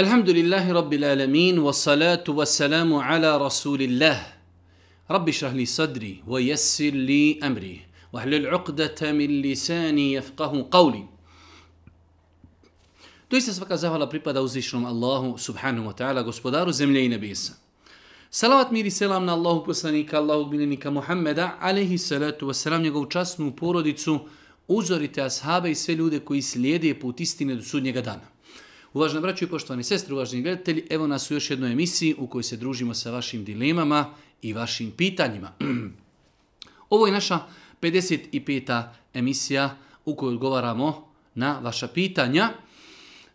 الحمد لله رب العالمين والصلاة والسلام على رسول الله رب اشرح لي صدري ويسر لي أمري واحلل عقدة من lisani يفقه قولي Doista svaka zahvala pripada uzvišnom Allahu subhanahu wa ta'ala, gospodaru zemlje i nebesa. Salavat mir i selam na Allahu poslanika, Allahu binenika Muhammeda, alaihi salatu wasalam, njegovu časnu porodicu, uzorite ashabe i sve ljude koji slijede put istine do sudnjega dana. Uvažna braćo i poštovani sestre, uvažni gledatelji, evo nas u još jednoj emisiji u kojoj se družimo sa vašim dilemama i vašim pitanjima. Ovo je naša 55. emisija u kojoj odgovaramo na vaša pitanja.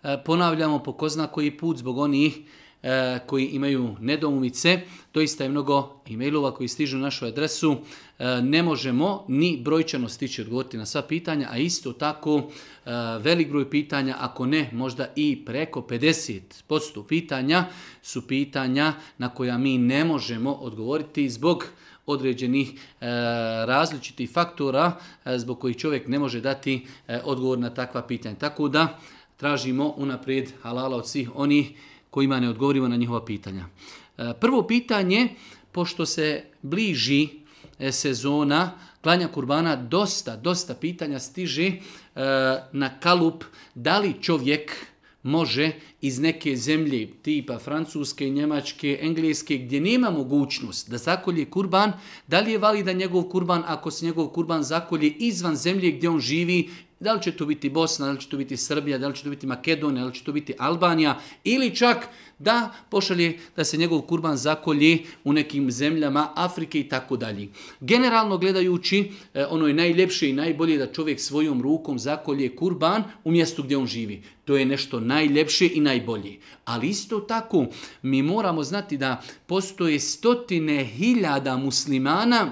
E, ponavljamo po koznako i put zbog onih E, koji imaju nedoumice, doista je mnogo e-mailova koji stižu na našu adresu, e, ne možemo ni brojčano stići odgovoriti na sva pitanja, a isto tako e, velik broj pitanja, ako ne, možda i preko 50% pitanja su pitanja na koja mi ne možemo odgovoriti zbog određenih e, različitih faktora e, zbog kojih čovjek ne može dati e, odgovor na takva pitanja. Tako da tražimo unaprijed halala od svih onih kojima ne odgovorimo na njihova pitanja. E, prvo pitanje, pošto se bliži e, sezona klanja kurbana, dosta, dosta pitanja stiže e, na kalup da li čovjek može iz neke zemlje tipa francuske, njemačke, engleske, gdje nema mogućnost da zakolje kurban, da li je validan njegov kurban ako se njegov kurban zakolje izvan zemlje gdje on živi Da li će to biti Bosna, da li će to biti Srbija, da li će to biti Makedonija, da li će to biti Albanija ili čak da pošalje da se njegov kurban zakolje u nekim zemljama Afrike i tako dalje. Generalno gledajući, e, ono je najljepše i najbolje da čovjek svojom rukom zakolje kurban u mjestu gdje on živi. To je nešto najljepše i najbolje. Ali isto tako mi moramo znati da postoje stotine hiljada muslimana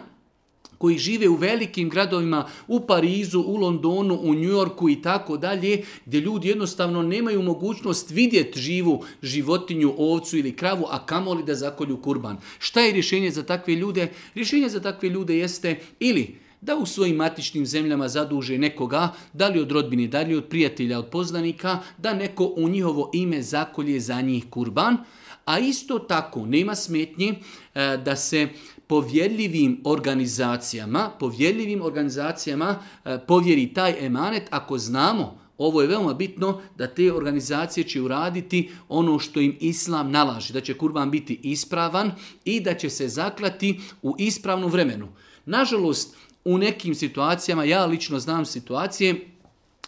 koji žive u velikim gradovima, u Parizu, u Londonu, u Njujorku i tako dalje, gdje ljudi jednostavno nemaju mogućnost vidjeti živu životinju, ovcu ili kravu, a kamoli da zakolju kurban. Šta je rješenje za takve ljude? Rješenje za takve ljude jeste ili da u svojim matičnim zemljama zaduže nekoga, da li od rodbine, da li od prijatelja, od poznanika, da neko u njihovo ime zakolje za njih kurban, a isto tako nema smetnje e, da se uh, povjerljivim organizacijama, povjerljivim organizacijama e, povjeri taj emanet ako znamo Ovo je veoma bitno da te organizacije će uraditi ono što im islam nalaži, da će kurban biti ispravan i da će se zaklati u ispravnu vremenu. Nažalost, u nekim situacijama, ja lično znam situacije,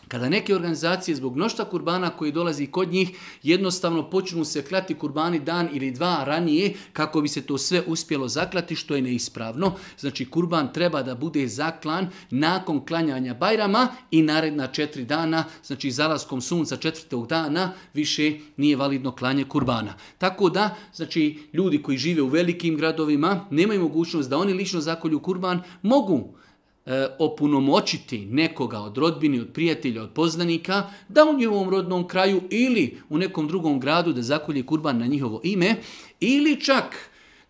Kada neke organizacije zbog mnošta kurbana koji dolazi kod njih, jednostavno počnu se klati kurbani dan ili dva ranije kako bi se to sve uspjelo zaklati, što je neispravno. Znači, kurban treba da bude zaklan nakon klanjanja bajrama i naredna četiri dana, znači zalaskom sunca četvrtog dana, više nije validno klanje kurbana. Tako da, znači, ljudi koji žive u velikim gradovima nemaju mogućnost da oni lično zakolju kurban, mogu E, opunomoćiti nekoga od rodbini, od prijatelja, od poznanika, da u njihovom rodnom kraju ili u nekom drugom gradu da zakolje kurban na njihovo ime, ili čak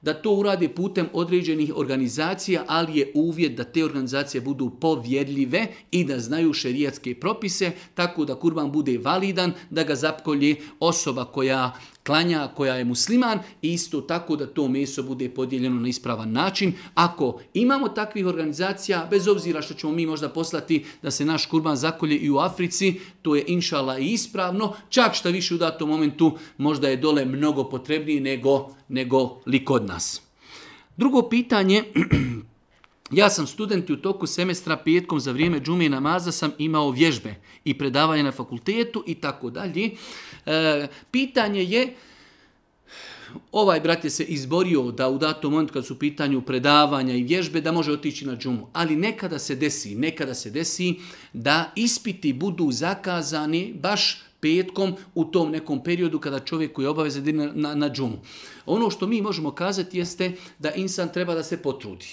da to uradi putem određenih organizacija, ali je uvjet da te organizacije budu povjedljive i da znaju šerijatske propise, tako da kurban bude validan, da ga zapkolje osoba koja klanja koja je musliman i isto tako da to meso bude podijeljeno na ispravan način. Ako imamo takvih organizacija, bez obzira što ćemo mi možda poslati da se naš kurban zakolje i u Africi, to je inšala i ispravno, čak što više u datom momentu možda je dole mnogo potrebnije nego, nego li kod nas. Drugo pitanje... Ja sam student u toku semestra petkom za vrijeme džume i namaza sam imao vježbe i predavanje na fakultetu i tako dalje. E, pitanje je, ovaj brat je se izborio da u datom momentu kad su u pitanju predavanja i vježbe da može otići na džumu, ali nekada se desi, nekada se desi da ispiti budu zakazani baš petkom u tom nekom periodu kada čovjek koji je obavezan na, na, na džumu. Ono što mi možemo kazati jeste da insan treba da se potrudi.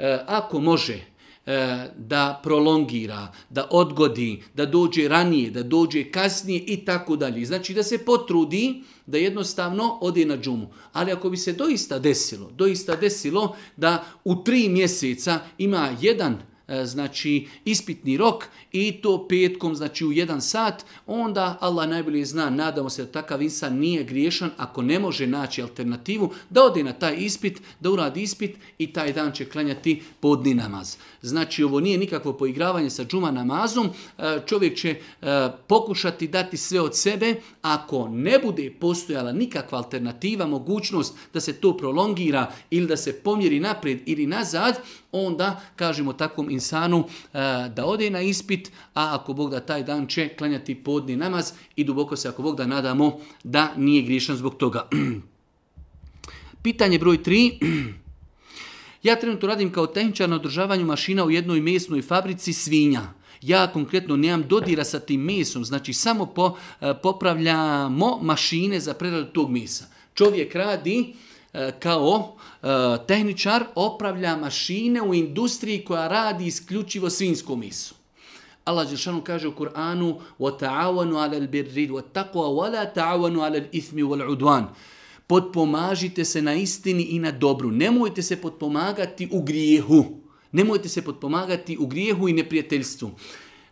Eh, ako može eh, da prolongira, da odgodi, da dođe ranije, da dođe kasnije i tako dalje. Znači da se potrudi da jednostavno ode na džumu. Ali ako bi se doista desilo, doista desilo da u tri mjeseca ima jedan uh, E, znači ispitni rok i to petkom, znači u jedan sat, onda Allah najbolje zna, nadamo se da takav insan nije griješan ako ne može naći alternativu, da ode na taj ispit, da uradi ispit i taj dan će klanjati podni namaz. Znači ovo nije nikakvo poigravanje sa džuma namazom, e, čovjek će e, pokušati dati sve od sebe, ako ne bude postojala nikakva alternativa, mogućnost da se to prolongira ili da se pomjeri naprijed ili nazad, onda kažemo takvom insanu eh, da ode na ispit, a ako Bog da taj dan će klanjati podni namaz i duboko se ako Bog da nadamo da nije griješan zbog toga. Pitanje broj 3. Ja trenutno radim kao tehničar na održavanju mašina u jednoj mesnoj fabrici svinja. Ja konkretno nemam dodira sa tim mesom, znači samo po, eh, popravljamo mašine za preradu tog mesa. Čovjek radi, uh, E, kao e, tehničar opravlja mašine u industriji koja radi isključivo svinsku misu. Allah Đelšanu kaže u Kur'anu وَتَعَوَنُوا عَلَى الْبِرِّ وَتَقْوَا وَلَا تَعَوَنُوا عَلَى الْإِثْمِ وَالْعُدْوَانِ Potpomažite se na istini i na dobru. Nemojte se potpomagati u grijehu. Nemojte se potpomagati u grijehu i neprijateljstvu. Uh,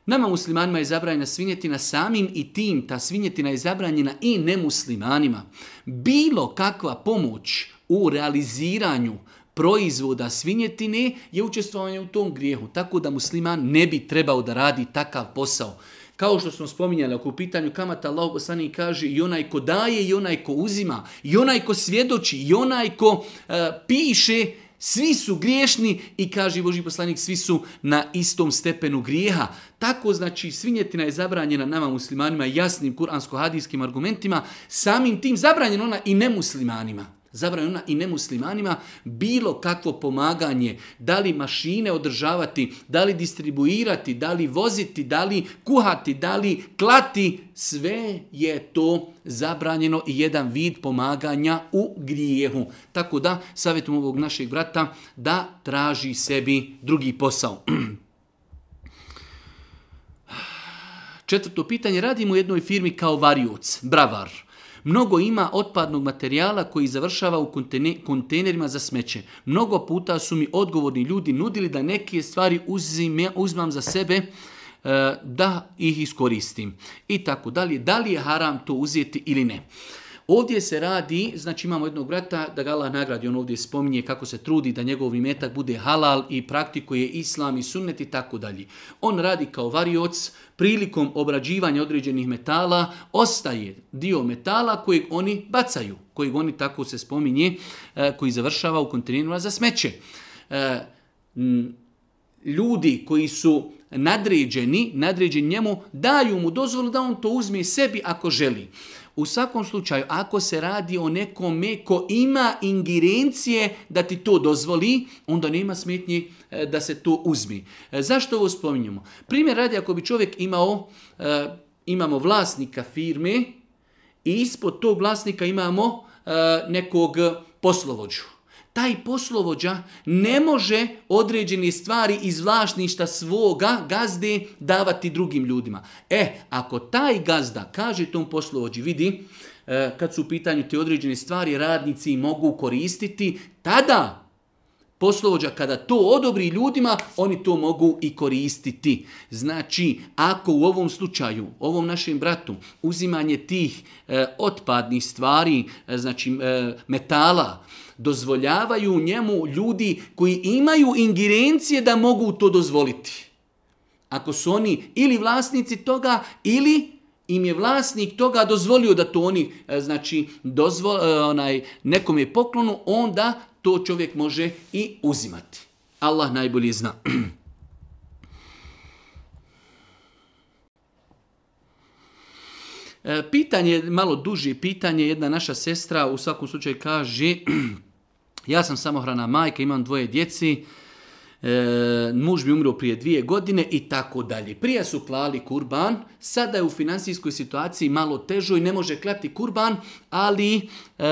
Nama muslimanima je zabranjena svinjetina samim i tim, ta svinjetina je zabranjena i nemuslimanima. Bilo kakva pomoć u realiziranju proizvoda svinjetine je učestvovanje u tom grijehu, tako da musliman ne bi trebao da radi takav posao. Kao što smo spominjali, ako u pitanju kamata Allah poslani kaže i onaj ko daje i onaj ko uzima, i onaj ko svjedoči, i onaj ko uh, piše, Svi su griješni i kaže Boži poslanik, svi su na istom stepenu grijeha. Tako znači svinjetina je zabranjena nama muslimanima jasnim kuransko-hadijskim argumentima, samim tim zabranjena ona i nemuslimanima zabranjena i nemuslimanima bilo kakvo pomaganje, da li mašine održavati, da li distribuirati, da li voziti, da li kuhati, da li klati, sve je to zabranjeno i jedan vid pomaganja u grijehu. Tako da, savjetom ovog našeg brata da traži sebi drugi posao. Četvrto pitanje, radimo u jednoj firmi kao varijuc, bravar. Mnogo ima otpadnog materijala koji završava u kontejnerima za smeće. Mnogo puta su mi odgovorni ljudi nudili da neke stvari uzim, uzmam za sebe e, da ih iskoristim. I tako dalje. Da li je haram to uzeti ili ne? E, Ovdje se radi, znači imamo jednog brata, da ga Allah nagradi, on ovdje spominje kako se trudi da njegov imetak bude halal i praktikuje islam i sunnet i tako dalje. On radi kao varioc, prilikom obrađivanja određenih metala, ostaje dio metala kojeg oni bacaju, kojeg oni tako se spominje, e, koji završava u kontinuirama za smeće. E, ljudi koji su nadređeni, nadređeni njemu, daju mu dozvolu da on to uzme sebi ako želi. U svakom slučaju, ako se radi o nekome ko ima ingerencije da ti to dozvoli, onda nema smetnji e, da se to uzmi. E, zašto ovo spominjamo? Primjer radi ako bi čovjek imao, e, imamo vlasnika firme i ispod tog vlasnika imamo nekog poslovođu taj poslovođa ne može određene stvari iz vlašništa svoga gazde davati drugim ljudima. E, ako taj gazda kaže tom poslovođi, vidi, e, kad su u pitanju te određene stvari radnici mogu koristiti, tada poslovođa kada to odobri ljudima, oni to mogu i koristiti. Znači, ako u ovom slučaju, ovom našem bratu, uzimanje tih e, otpadnih stvari, e, znači e, metala, dozvoljavaju njemu ljudi koji imaju ingerencije da mogu to dozvoliti. Ako su oni ili vlasnici toga, ili im je vlasnik toga dozvolio da to oni e, znači dozvo, e, onaj, nekom je poklonu, onda to čovjek može i uzimati. Allah najbolje zna. E, pitanje, malo duže pitanje, jedna naša sestra u svakom slučaju kaže ja sam samohrana majka, imam dvoje djeci, e, muž mi umro prije dvije godine i tako dalje. Prije su klali kurban, sada je u financijskoj situaciji malo težo i ne može klati kurban, ali e,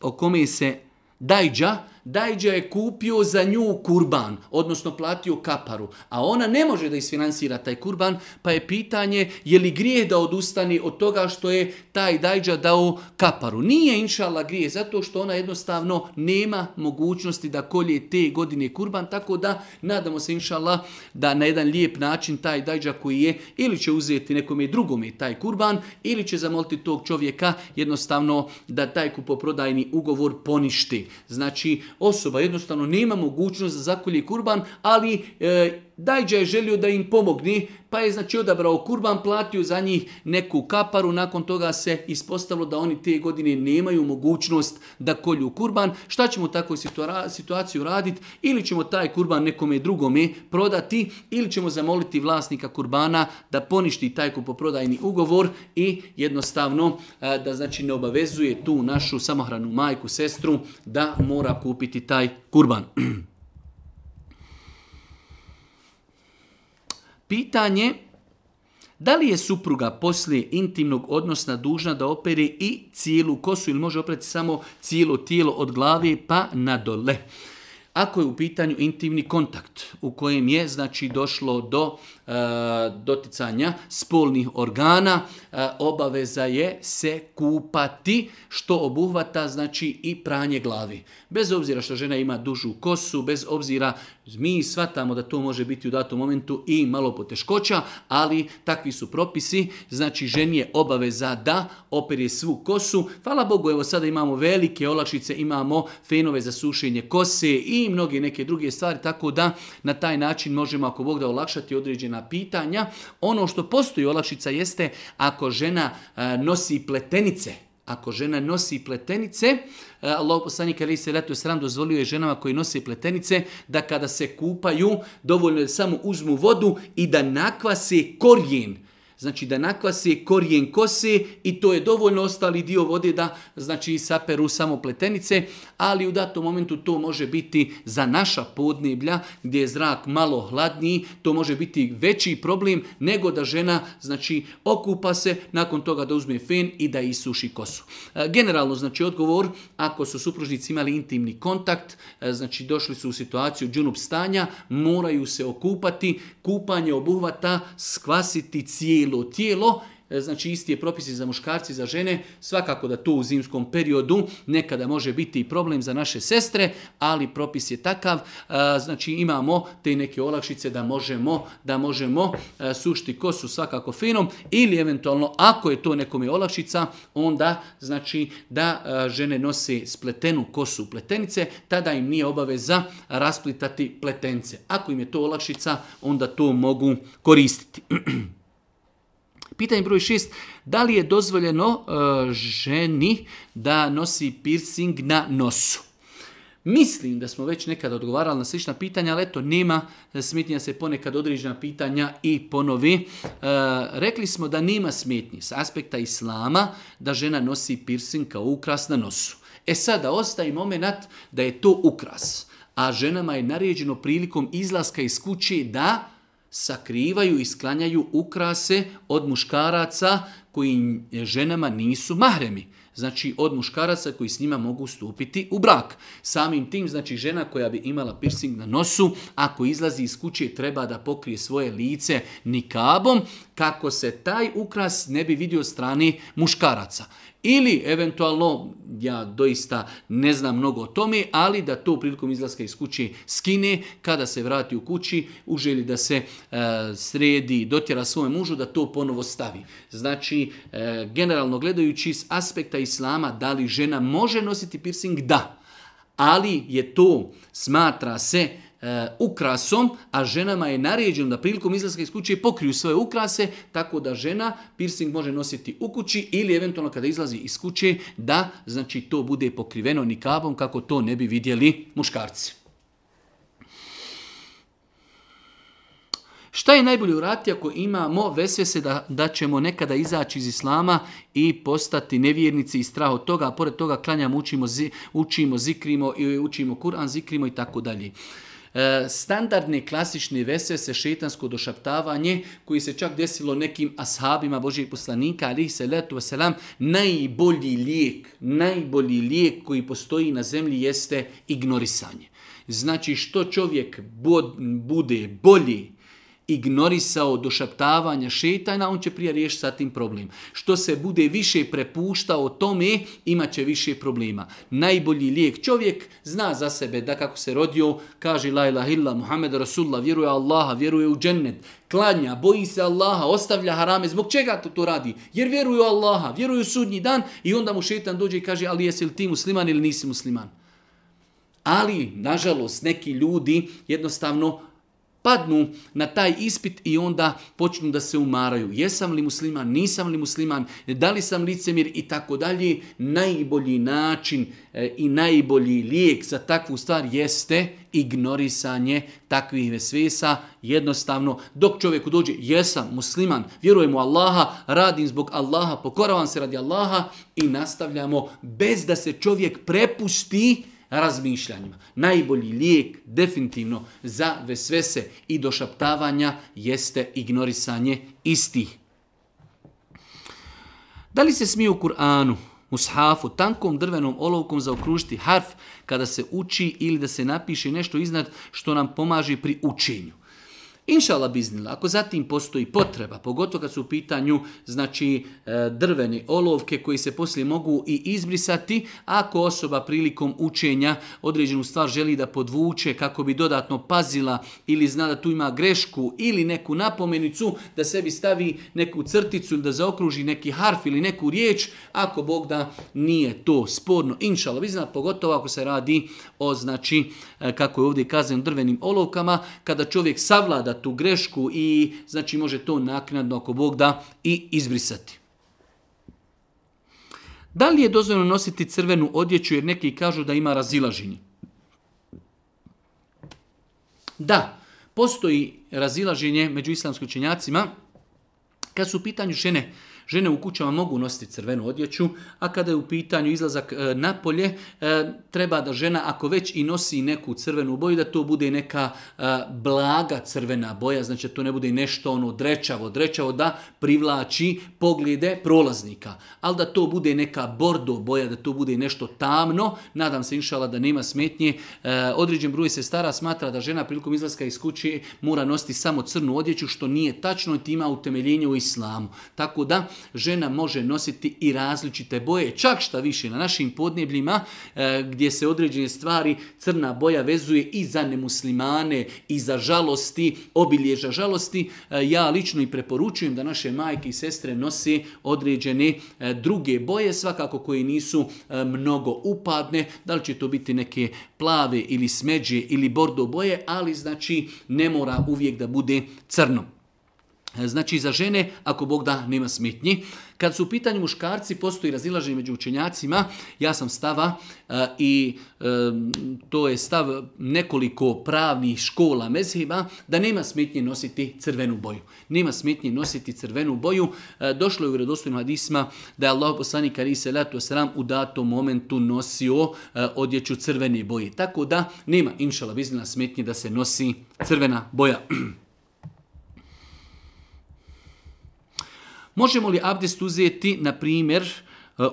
o kome se Dajđa, Dajđa je kupio za nju kurban, odnosno platio kaparu, a ona ne može da isfinansira taj kurban, pa je pitanje je li grije da odustani od toga što je taj Dajđa dao kaparu. Nije inšala grije, zato što ona jednostavno nema mogućnosti da kolje te godine kurban, tako da nadamo se inšala da na jedan lijep način taj Dajđa koji je ili će uzeti nekome drugome taj kurban, ili će zamoliti tog čovjeka jednostavno da taj kupoprodajni ugovor poništi. Znači, osoba jednostavno nema mogućnost za zakolje kurban, ali e, Dajđa je želio da im pomogni, pa je znači odabrao kurban, platio za njih neku kaparu, nakon toga se ispostavilo da oni te godine nemaju mogućnost da kolju kurban. Šta ćemo tako situaciju raditi? Ili ćemo taj kurban nekome drugome prodati, ili ćemo zamoliti vlasnika kurbana da poništi taj kupoprodajni ugovor i jednostavno e, da znači ne obavezuje tu našu samohranu majku, sestru da mora kupiti taj kurban. Pitanje Da li je supruga poslije intimnog odnosna dužna da opere i cijelu kosu ili može oprati samo cijelo tijelo od glave pa na dole? Ako je u pitanju intimni kontakt u kojem je znači došlo do uh, E, doticanja spolnih organa e, obaveza je se kupati što obuhvata znači i pranje glavi. Bez obzira što žena ima dužu kosu, bez obzira mi svatamo da to može biti u datom momentu i malo poteškoća, ali takvi su propisi, znači ženi je obaveza da operje svu kosu. Hvala Bogu, evo sada imamo velike olakšice, imamo fenove za sušenje kose i mnoge neke druge stvari, tako da na taj način možemo ako Bog da olakšati određena na pitanja. Ono što postoji olakšica jeste ako žena e, nosi pletenice. Ako žena nosi pletenice, e, Allah poslanika ali se letu sram dozvolio je ženama koji nose pletenice da kada se kupaju dovoljno je samo uzmu vodu i da nakvase korijen. Znači da nakvasi korijen kose i to je dovoljno ostali dio vode da znači saperu samo pletenice, ali u datom momentu to može biti za naša podneblja gdje je zrak malo hladniji, to može biti veći problem nego da žena znači okupa se, nakon toga da uzme fen i da isuši kosu. E, generalno znači odgovor, ako su supružnici imali intimni kontakt, e, znači došli su u situaciju džunup stanja, moraju se okupati, kupanje obuhvata, skvasiti cijeli bijelo tijelo, e, znači isti je propisi za muškarci za žene, svakako da to u zimskom periodu nekada može biti problem za naše sestre, ali propis je takav, e, znači imamo te neke olakšice da možemo da možemo e, sušti kosu svakako fenom ili eventualno ako je to nekome olakšica, onda znači da žene nose spletenu kosu pletenice, tada im nije obaveza rasplitati pletence. Ako im je to olakšica, onda to mogu koristiti. Pitanje broj šest, da li je dozvoljeno uh, ženi da nosi piercing na nosu? Mislim da smo već nekada odgovarali na slična pitanja, ali eto, nema smetnja se ponekad određena pitanja i ponovi. E, rekli smo da nema smetnji s aspekta islama da žena nosi piercing kao ukras na nosu. E sada, ostaje moment da je to ukras, a ženama je naređeno prilikom izlaska iz kuće da sakrivaju i sklanjaju ukrase od muškaraca koji ženama nisu mahremi. Znači od muškaraca koji s njima mogu stupiti u brak. Samim tim, znači žena koja bi imala piercing na nosu, ako izlazi iz kuće treba da pokrije svoje lice nikabom, kako se taj ukras ne bi vidio strani muškaraca ili eventualno, ja doista ne znam mnogo o tome, ali da to prilikom izlaska iz kuće skine, kada se vrati u kući, u želji da se e, sredi, dotjera svome mužu, da to ponovo stavi. Znači, e, generalno gledajući s aspekta islama, da li žena može nositi piercing? Da. Ali je to, smatra se, Eh, ukrasom, a ženama je naređeno da prilikom izlaska iz kuće pokriju svoje ukrase, tako da žena piercing može nositi u kući ili eventualno kada izlazi iz kuće da znači to bude pokriveno nikabom kako to ne bi vidjeli muškarci. Šta je najbolje urati ako imamo vesvese da, da ćemo nekada izaći iz islama i postati nevjernici i strah od toga, a pored toga klanjamo, učimo, zi, učimo zikrimo, učimo kuran, zikrimo i tako dalje. E, standardni klasični vese se šetansko došaptavanje koji se čak desilo nekim ashabima Božijeg poslanika ali se letu selam najbolji lijek najbolji lijek koji postoji na zemlji jeste ignorisanje znači što čovjek bod, bude bolji ignorisao došaptavanja šetajna, on će prije riješiti sa tim problem. Što se bude više prepuštao o tome, imat će više problema. Najbolji lijek čovjek zna za sebe da kako se rodio, kaže la ilaha illa, Muhammed Rasulullah, vjeruje Allaha, vjeruje u džennet, klanja, boji se Allaha, ostavlja harame, zbog čega to, to radi? Jer vjeruju Allaha, vjeruju sudnji dan i onda mu šetan dođe i kaže, ali jesi li ti musliman ili nisi musliman? Ali, nažalost, neki ljudi jednostavno padnu na taj ispit i onda počnu da se umaraju. Jesam li musliman, nisam li musliman, da li sam licemir i tako dalje. Najbolji način e, i najbolji lijek za takvu stvar jeste ignorisanje takvih vesvesa jednostavno. Dok čovjeku dođe, jesam musliman, vjerujem u Allaha, radim zbog Allaha, pokoravam se radi Allaha i nastavljamo bez da se čovjek prepusti razmišljanjima. Najbolji lijek definitivno za vesvese i došaptavanja jeste ignorisanje istih. Da li se smije u Kur'anu, mushafu, tankom drvenom olovkom zaokružiti harf kada se uči ili da se napiše nešto iznad što nam pomaže pri učenju? Inšala biznila, ako zatim postoji potreba, pogotovo kad su u pitanju znači, e, drvene olovke koji se poslije mogu i izbrisati, ako osoba prilikom učenja određenu stvar želi da podvuče kako bi dodatno pazila ili zna da tu ima grešku ili neku napomenicu da sebi stavi neku crticu ili da zaokruži neki harf ili neku riječ, ako Bog da nije to sporno. Inšala biznila, pogotovo ako se radi o, znači, e, kako je ovdje kazan drvenim olovkama, kada čovjek savlada tu grešku i znači može to naknadno ako Bog da i izbrisati. Da li je dozvoljeno nositi crvenu odjeću jer neki kažu da ima razilaženje? Da, postoji razilaženje među islamskoj činjacima kad su u pitanju žene, žene u kućama mogu nositi crvenu odjeću, a kada je u pitanju izlazak e, napolje, e, treba da žena ako već i nosi neku crvenu boju, da to bude neka e, blaga crvena boja, znači to ne bude nešto ono drečavo, drečavo da privlači poglede prolaznika, ali da to bude neka bordo boja, da to bude nešto tamno, nadam se inšala da nema smetnje, e, određen broj se stara smatra da žena prilikom izlaska iz kuće mora nositi samo crnu odjeću, što nije tačno i tima utemeljenje u islamu. Tako da, žena može nositi i različite boje. Čak šta više, na našim podnebljima e, gdje se određene stvari crna boja vezuje i za nemuslimane i za žalosti, obilježa žalosti, e, ja lično i preporučujem da naše majke i sestre nose određene e, druge boje, svakako koje nisu mnogo upadne, da li će to biti neke plave ili smeđe ili bordo boje, ali znači ne mora uvijek da bude crno. Znači za žene, ako Bog da, nema smetnji. Kad su u pitanju muškarci, postoji razilaženje među učenjacima. Ja sam stava e, i e, to je stav nekoliko pravnih škola mezheba da nema smetnji nositi crvenu boju. Nema smetnji nositi crvenu boju. E, došlo je u redostojnom hadisma da je Allah poslani karise latu sram u datom momentu nosio e, odjeću crvene boje. Tako da nema inšala biznila smetnje da se nosi crvena boja. Možemo li abdest uzeti, na primjer, e,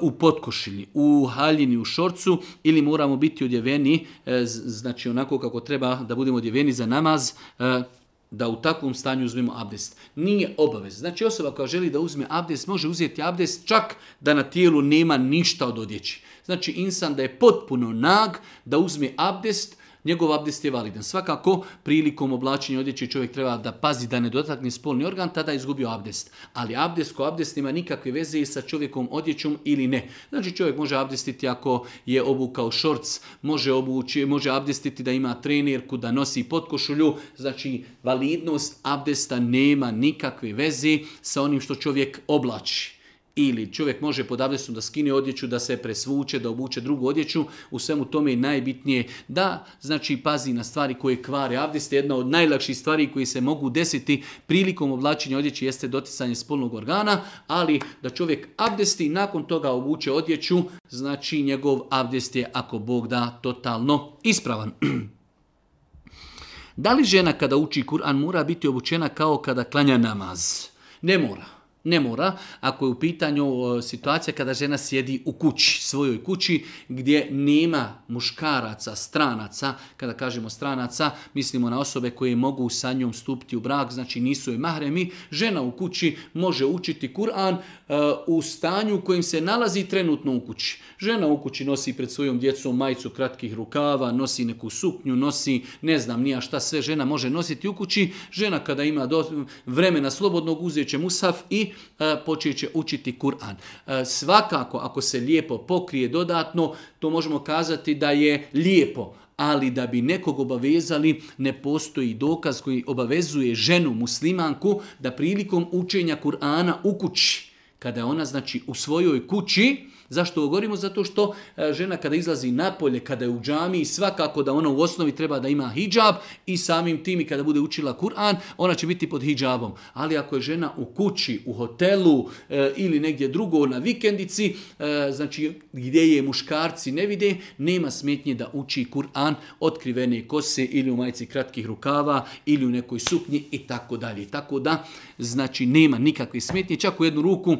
u potkošilji, u haljini, u šorcu, ili moramo biti odjeveni, e, znači onako kako treba da budemo odjeveni za namaz, e, da u takvom stanju uzmemo abdest. Nije obavez. Znači osoba koja želi da uzme abdest, može uzeti abdest čak da na tijelu nema ništa od odjeći. Znači insan da je potpuno nag da uzme abdest, njegov abdest je validan. Svakako, prilikom oblačenja odjeće čovjek treba da pazi da ne dotakne spolni organ, tada je izgubio abdest. Ali abdest ko abdest nima nikakve veze sa čovjekom odjećom ili ne. Znači čovjek može abdestiti ako je obukao šorc, može, obući, može abdestiti da ima trenerku, da nosi potkošulju. Znači validnost abdesta nema nikakve veze sa onim što čovjek oblači ili čovjek može pod abdestom da skine odjeću, da se presvuče, da obuče drugu odjeću, u svemu tome je najbitnije da znači pazi na stvari koje kvare abdest. Jedna od najlakših stvari koje se mogu desiti prilikom oblačenja odjeće jeste doticanje spolnog organa, ali da čovjek abdesti nakon toga obuče odjeću, znači njegov abdest je, ako Bog da, totalno ispravan. da li žena kada uči Kur'an mora biti obučena kao kada klanja namaz? Ne mora. Ne mora, ako je u pitanju e, situacija kada žena sjedi u kući, svojoj kući, gdje nema muškaraca, stranaca, kada kažemo stranaca, mislimo na osobe koje mogu sa njom stupiti u brak, znači nisu je mahremi, žena u kući može učiti Kur'an e, u stanju u kojim se nalazi trenutno u kući. Žena u kući nosi pred svojom djecom majicu kratkih rukava, nosi neku suknju, nosi ne znam nija šta sve žena može nositi u kući. Žena kada ima vremena slobodnog uzeće musaf i E, počet će učiti Kur'an. E, svakako, ako se lijepo pokrije dodatno, to možemo kazati da je lijepo, ali da bi nekog obavezali, ne postoji dokaz koji obavezuje ženu, muslimanku, da prilikom učenja Kur'ana u kući, kada ona znači u svojoj kući, Zašto ovo govorimo? Zato što e, žena kada izlazi napolje, kada je u džami, svakako da ona u osnovi treba da ima hijab i samim tim i kada bude učila Kur'an, ona će biti pod hijabom. Ali ako je žena u kući, u hotelu e, ili negdje drugo na vikendici, e, znači gdje je muškarci ne vide, nema smetnje da uči Kur'an otkrivene kose ili u majici kratkih rukava ili u nekoj suknji i tako dalje. Tako da, znači nema nikakve smetnje. Čak u jednu ruku, e,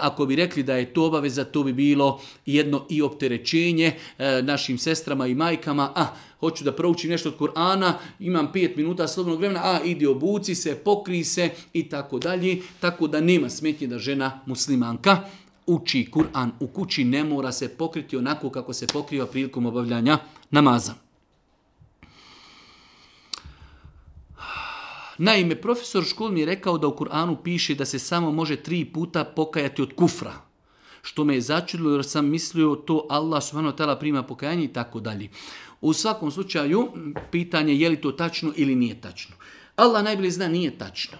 ako bi rekli da je to obaveza, to bi bilo jedno i opterećenje e, našim sestrama i majkama, a hoću da proučim nešto od Kur'ana, imam 5 minuta slobodnog vremena, a idi obuci se, pokri se i tako dalje, tako da nema smetnje da žena muslimanka uči Kur'an u kući, ne mora se pokriti onako kako se pokriva prilikom obavljanja namaza. Naime, profesor škol mi je rekao da u Kur'anu piše da se samo može tri puta pokajati od kufra što me je začudilo jer sam mislio to Allah subhanahu wa ta'ala prima pokajanje i tako dalje. U svakom slučaju, pitanje je li to tačno ili nije tačno. Allah najbolje zna nije tačno.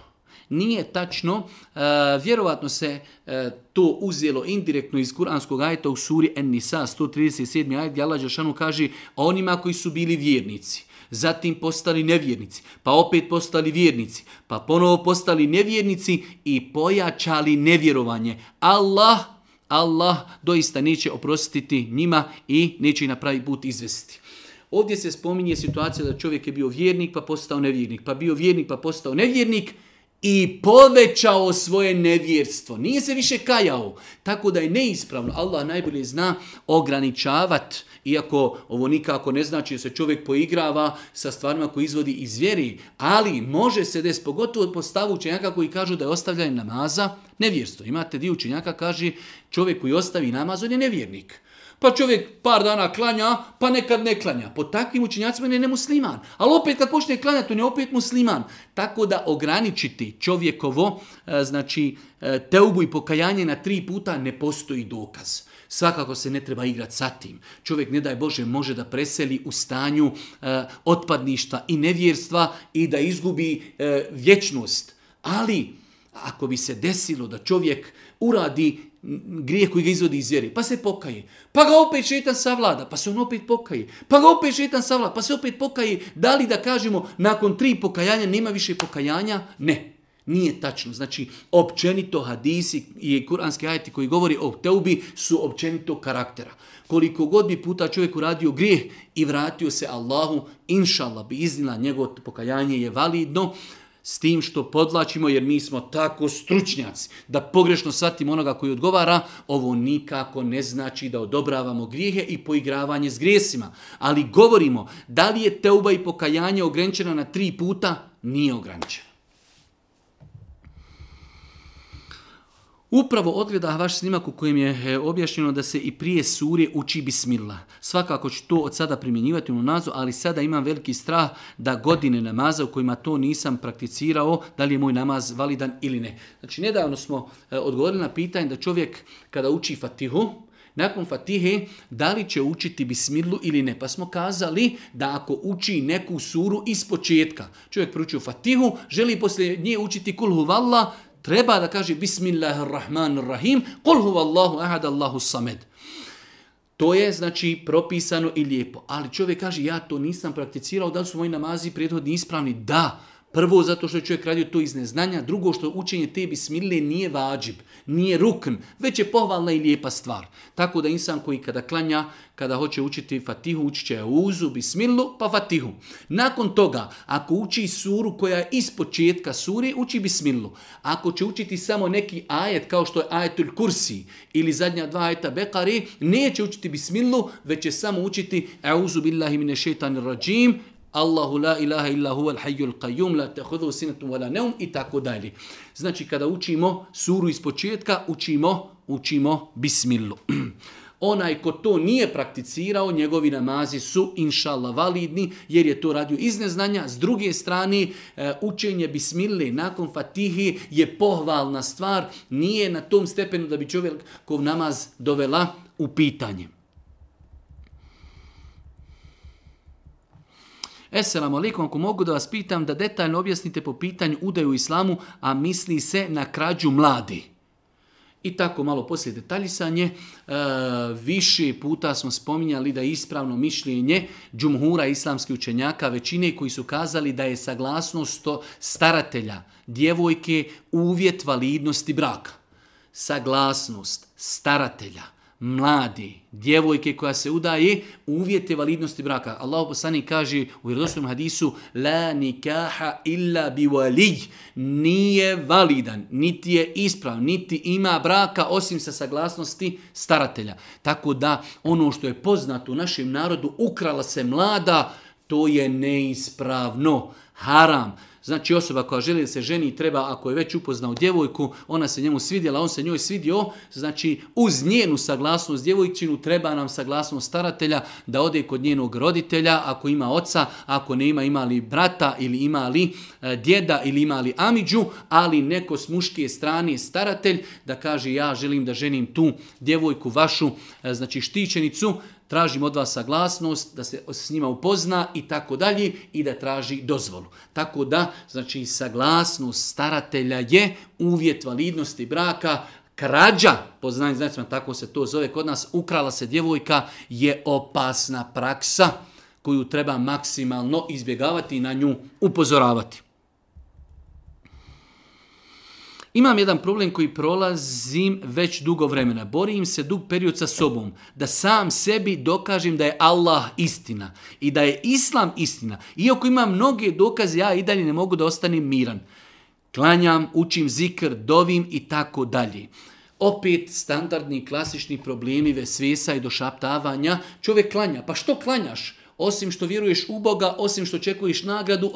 Nije tačno, uh, e, vjerovatno se uh, to uzjelo indirektno iz kuranskog ajeta u suri En-Nisa 137. ajet, Allah Đašanu kaže onima koji su bili vjernici, zatim postali nevjernici, pa opet postali vjernici, pa ponovo postali nevjernici i pojačali nevjerovanje. Allah Allah doista neće oprostiti njima i neće ih na pravi put izvesti. Ovdje se spominje situacija da čovjek je bio vjernik pa postao nevjernik, pa bio vjernik pa postao nevjernik, i povećao svoje nevjerstvo. Nije se više kajao, tako da je neispravno. Allah najbolje zna ograničavat, iako ovo nikako ne znači da se čovjek poigrava sa stvarima koji izvodi iz vjeri, ali može se des, pogotovo od postavu učenjaka koji kažu da je ostavljanje namaza nevjerstvo. Imate dio učenjaka kaže čovjek koji ostavi namaz, on je nevjernik. Pa čovjek par dana klanja, pa nekad ne klanja. Po takvim učinjacima je ne musliman. Ali opet kad počne klanjati, on je opet musliman. Tako da ograničiti čovjekovo, e, znači, e, teubu i pokajanje na tri puta ne postoji dokaz. Svakako se ne treba igrati sa tim. Čovjek, ne daj Bože, može da preseli u stanju e, otpadništva i nevjerstva i da izgubi e, vječnost. Ali, ako bi se desilo da čovjek uradi grijeh koji ga izvodi iz vjere, pa se pokaje. Pa ga opet šetan savlada, pa se on opet pokaje. Pa ga opet šetan savlada, pa se opet pokaje. Da li da kažemo nakon tri pokajanja nema više pokajanja? Ne. Nije tačno. Znači, općenito hadisi i kuranski ajeti koji govori o teubi su općenito karaktera. Koliko god bi puta čovjek uradio grijeh i vratio se Allahu, inšallah bi iznila njegovo pokajanje je validno. Uh, s tim što podlačimo jer mi smo tako stručnjaci da pogrešno shvatimo onoga koji odgovara, ovo nikako ne znači da odobravamo grijehe i poigravanje s grijesima. Ali govorimo da li je teuba i pokajanje ograničena na tri puta? Nije ograničena. Upravo odgleda vaš snimak u kojem je e, objašnjeno da se i prije surje uči bismillah. Svakako ću to od sada primjenjivati u nazu, ali sada imam veliki strah da godine namaza u kojima to nisam prakticirao, da li je moj namaz validan ili ne. Znači, nedavno smo e, odgovorili na pitanje da čovjek kada uči fatihu, nakon fatihe, da li će učiti bismillu ili ne. Pa smo kazali da ako uči neku suru iz početka, čovjek pručio fatihu, želi poslije nje učiti kulhu vallah, treba da kaže Bismillahirrahmanirrahim, kol huva Allahu ahad Allahu samed. To je znači propisano i lijepo. Ali čovjek kaže ja to nisam prakticirao, da li su moji namazi prethodni ispravni? Da, da. Prvo, zato što je čovjek radio to iz neznanja. Drugo, što učenje te bismile nije vađib, nije rukn, već je pohvalna i lijepa stvar. Tako da insan koji kada klanja, kada hoće učiti fatihu, učit će uzu, bismilu, pa fatihu. Nakon toga, ako uči suru koja je iz početka suri, uči bismilu. Ako će učiti samo neki ajet, kao što je ajetul kursi ili zadnja dva ajeta bekari, neće učiti bismilu, već će samo učiti euzu billahi mine šeitanir rađim, Allahu la ilaha illa huwa al-hayyul qayyum la ta'khudhuhu sinatun wala nawm i tako dalje. Znači kada učimo suru ispočetka učimo učimo bismillu. Onaj ko to nije prakticirao, njegovi namazi su inšala validni jer je to radio iz neznanja. S druge strane, e, učenje bismile nakon fatihi je pohvalna stvar, nije na tom stepenu da bi čovjekov namaz dovela u pitanje. Esselamu alaikum, ako mogu da vas pitam da detaljno objasnite po pitanju udaju u islamu, a misli se na krađu mladi. I tako malo poslije detaljisanje, e, više puta smo spominjali da je ispravno mišljenje džumhura islamske učenjaka, većine koji su kazali da je saglasnost staratelja, djevojke, uvjet validnosti braka. Saglasnost staratelja, mlade djevojke koja se udaje uvjete validnosti braka. Allahu poslani kaže u vjerodostom hadisu la nikaha illa bi wali nije validan, niti je isprav, niti ima braka osim sa saglasnosti staratelja. Tako da ono što je poznato u našem narodu ukrala se mlada, to je neispravno, haram. Znači osoba koja želi da se ženi treba, ako je već upoznao djevojku, ona se njemu svidjela, on se njoj svidio, znači uz njenu saglasnost djevojčinu treba nam saglasnost staratelja da ode kod njenog roditelja, ako ima oca, ako ne ima, ima li brata ili ima li e, djeda ili ima li amiđu, ali neko s muške strane staratelj da kaže ja želim da ženim tu djevojku, vašu e, znači štićenicu, tražim od vas saglasnost da se s njima upozna i tako dalje i da traži dozvolu. Tako da, znači, saglasnost staratelja je uvjet validnosti braka, krađa, po znanju znacima, tako se to zove kod nas, ukrala se djevojka, je opasna praksa koju treba maksimalno izbjegavati i na nju upozoravati. Imam jedan problem koji prolazim već dugo vremena. Borim se dug period sa sobom da sam sebi dokažem da je Allah istina i da je Islam istina. Iako imam mnoge dokaze, ja i dalje ne mogu da ostanem miran. Klanjam, učim zikr, dovim i tako dalje. Opet standardni klasični problemi ve svesa i došaptavanja. Čovjek klanja, pa što klanjaš? osim što vjeruješ u Boga, osim što čekuješ nagradu,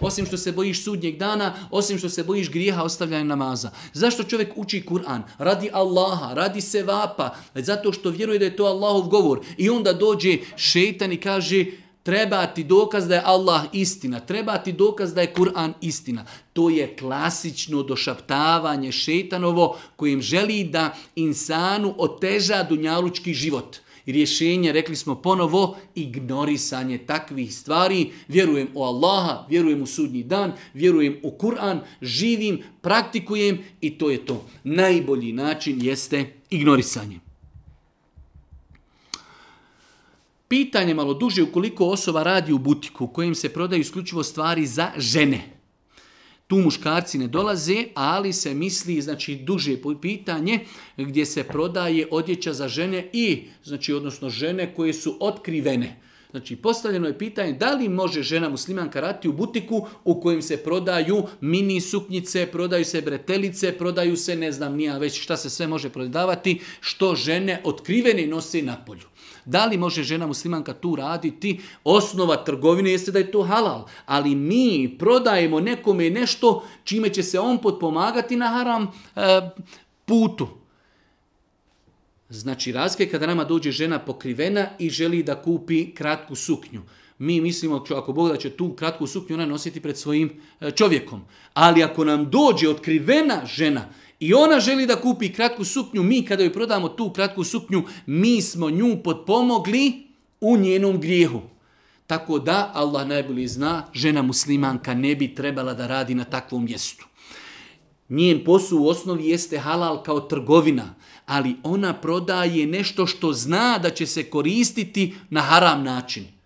osim što se bojiš sudnjeg dana, osim što se bojiš grijeha ostavljanja namaza. Zašto čovjek uči Kur'an? Radi Allaha, radi se vapa, zato što vjeruje da je to Allahov govor. I onda dođe šeitan i kaže, treba ti dokaz da je Allah istina, treba ti dokaz da je Kur'an istina. To je klasično došaptavanje šeitanovo kojim želi da insanu oteža dunjalučki život rješenje, rekli smo ponovo, ignorisanje takvih stvari. Vjerujem u Allaha, vjerujem u sudnji dan, vjerujem u Kur'an, živim, praktikujem i to je to. Najbolji način jeste ignorisanje. Pitanje malo duže, ukoliko osoba radi u butiku u kojem se prodaju isključivo stvari za žene – tu muškarci ne dolaze, ali se misli, znači, duže pitanje gdje se prodaje odjeća za žene i, znači, odnosno žene koje su otkrivene. Znači, postavljeno je pitanje da li može žena muslimanka rati u butiku u kojem se prodaju mini suknjice, prodaju se bretelice, prodaju se, ne znam nija već šta se sve može prodavati, što žene otkrivene nose na polju. Da li može žena muslimanka tu raditi? Osnova trgovine jeste da je to halal. Ali mi prodajemo nekome nešto čime će se on potpomagati na haram e, putu. Znači, razke kada nama dođe žena pokrivena i želi da kupi kratku suknju. Mi mislimo, ako Bog da će tu kratku suknju ona nositi pred svojim e, čovjekom. Ali ako nam dođe otkrivena žena I ona želi da kupi kratku suknju, mi kada joj prodamo tu kratku suknju, mi smo nju potpomogli u njenom grijehu. Tako da, Allah najbolji zna, žena muslimanka ne bi trebala da radi na takvom mjestu. Njen posu u osnovi jeste halal kao trgovina, ali ona prodaje nešto što zna da će se koristiti na haram način.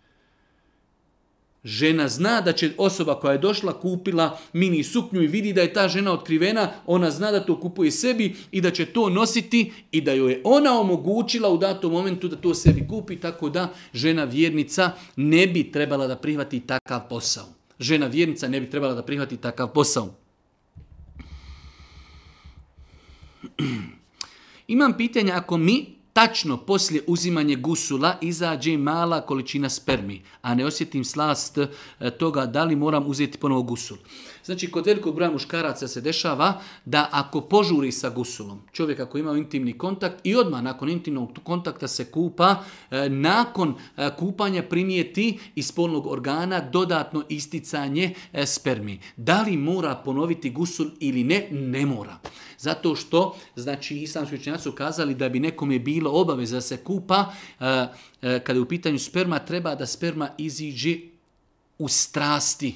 Žena zna da će osoba koja je došla kupila mini suknju i vidi da je ta žena otkrivena, ona zna da to kupuje sebi i da će to nositi i da joj je ona omogućila u datom momentu da to sebi kupi, tako da žena vjernica ne bi trebala da prihvati takav posao. Žena vjernica ne bi trebala da prihvati takav posao. Imam pitanje ako mi tačno poslije uzimanje gusula izađe mala količina spermi, a ne osjetim slast e, toga da li moram uzeti ponovo gusul. Znači, kod velikog broja muškaraca se dešava da ako požuri sa gusulom, čovjek ako ima intimni kontakt i odma nakon intimnog kontakta se kupa, e, nakon e, kupanja primijeti iz spolnog organa dodatno isticanje e, spermi. Da li mora ponoviti gusul ili ne? Ne mora. Zato što, znači, islamski učenjaci su kazali da bi nekom je bilo obaveza da se kupa, e, e, kada je u pitanju sperma, treba da sperma iziđe u strasti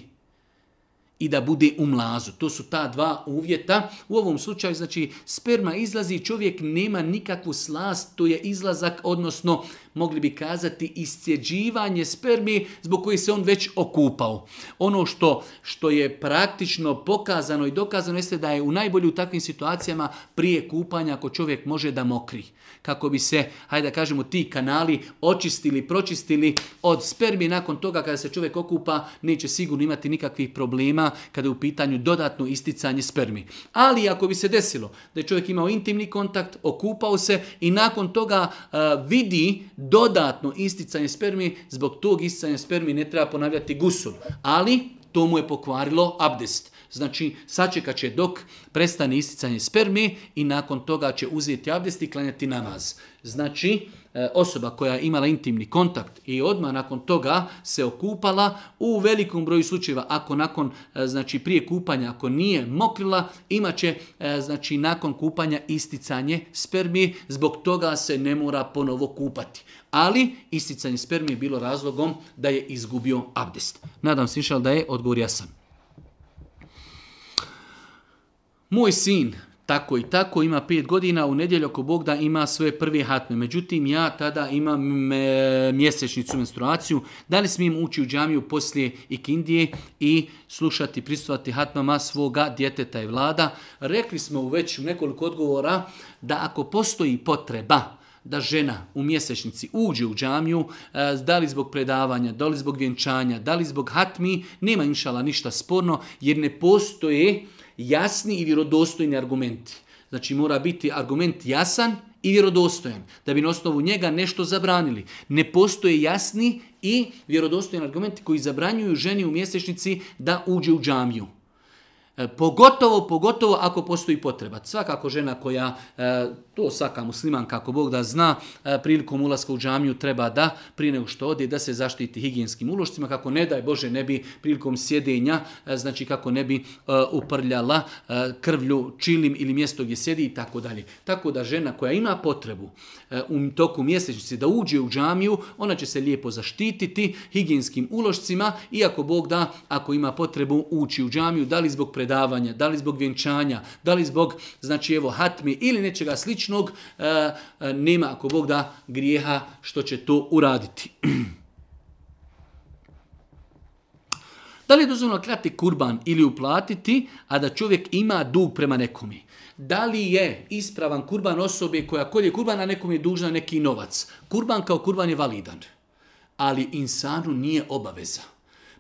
i da bude u mlazu. To su ta dva uvjeta. U ovom slučaju, znači, sperma izlazi, čovjek nema nikakvu slast, to je izlazak, odnosno, uh, mogli bi kazati, iscjeđivanje spermi zbog koje se on već okupao. Ono što, što je praktično pokazano i dokazano jeste da je u najbolju u takvim situacijama prije kupanja ako čovjek može da mokri. Kako bi se, hajde da kažemo, ti kanali očistili, pročistili od spermi nakon toga kada se čovjek okupa, neće sigurno imati nikakvih problema kada je u pitanju dodatno isticanje spermi. Ali ako bi se desilo da je čovjek imao intimni kontakt, okupao se i nakon toga uh, vidi dodatno isticanje spermije, zbog tog isticanja spermije ne treba ponavljati gusul. Ali to mu je pokvarilo abdest. Znači, sačekat će dok prestane isticanje spermije i nakon toga će uzeti abdest i klanjati namaz. Znači, E, osoba koja je imala intimni kontakt i odmah nakon toga se okupala, u velikom broju slučajeva, ako nakon, e, znači prije kupanja, ako nije mokrila, imaće, e, znači nakon kupanja, isticanje spermije, zbog toga se ne mora ponovo kupati. Ali isticanje spermije je bilo razlogom da je izgubio abdest. Nadam se, Išal, da je odgovor jasan. Moj sin, tako i tako, ima pet godina, u nedjelju ako Bog da ima svoje prve hatme. Međutim, ja tada imam e, mjesečnicu menstruaciju, da li smijem ući u džamiju poslije ikindije i slušati, pristupati hatmama svoga djeteta i vlada? Rekli smo u već nekoliko odgovora da ako postoji potreba da žena u mjesečnici uđe u džamiju, e, da li zbog predavanja, da li zbog vjenčanja, da li zbog hatmi, nema inšala ništa sporno jer ne postoje uh, jasni i vjerodostojni argumenti. Znači mora biti argument jasan i vjerodostojan, da bi na osnovu njega nešto zabranili. Ne postoje jasni i vjerodostojni argumenti koji zabranjuju ženi u mjesečnici da uđe u džamiju. E, pogotovo, pogotovo ako postoji potreba. Svakako žena koja, e, to svaka musliman kako Bog da zna, e, prilikom ulaska u džamiju treba da, prije nego što ode, da se zaštiti higijenskim ulošcima, kako ne daj Bože ne bi prilikom sjedenja, znači kako ne bi uprljala krvlju čilim ili mjesto gdje sjedi i tako dalje. Tako da žena koja ima potrebu u toku mjesečnici da uđe u džamiju, ona će se lijepo zaštititi higijenskim ulošcima i ako Bog da, ako ima potrebu ući u džamiju, da li zbog predstavljena, predavanja, da li zbog vjenčanja, da li zbog, znači, evo, hatmi ili nečega sličnog, e, e, nema, ako Bog da, grijeha što će to uraditi. da li je dozvoljno krati kurban ili uplatiti, a da čovjek ima dug prema nekomi? Da li je ispravan kurban osobe koja kolje kurban, a nekom je dužna neki novac? Kurban kao kurban je validan, ali insanu nije obaveza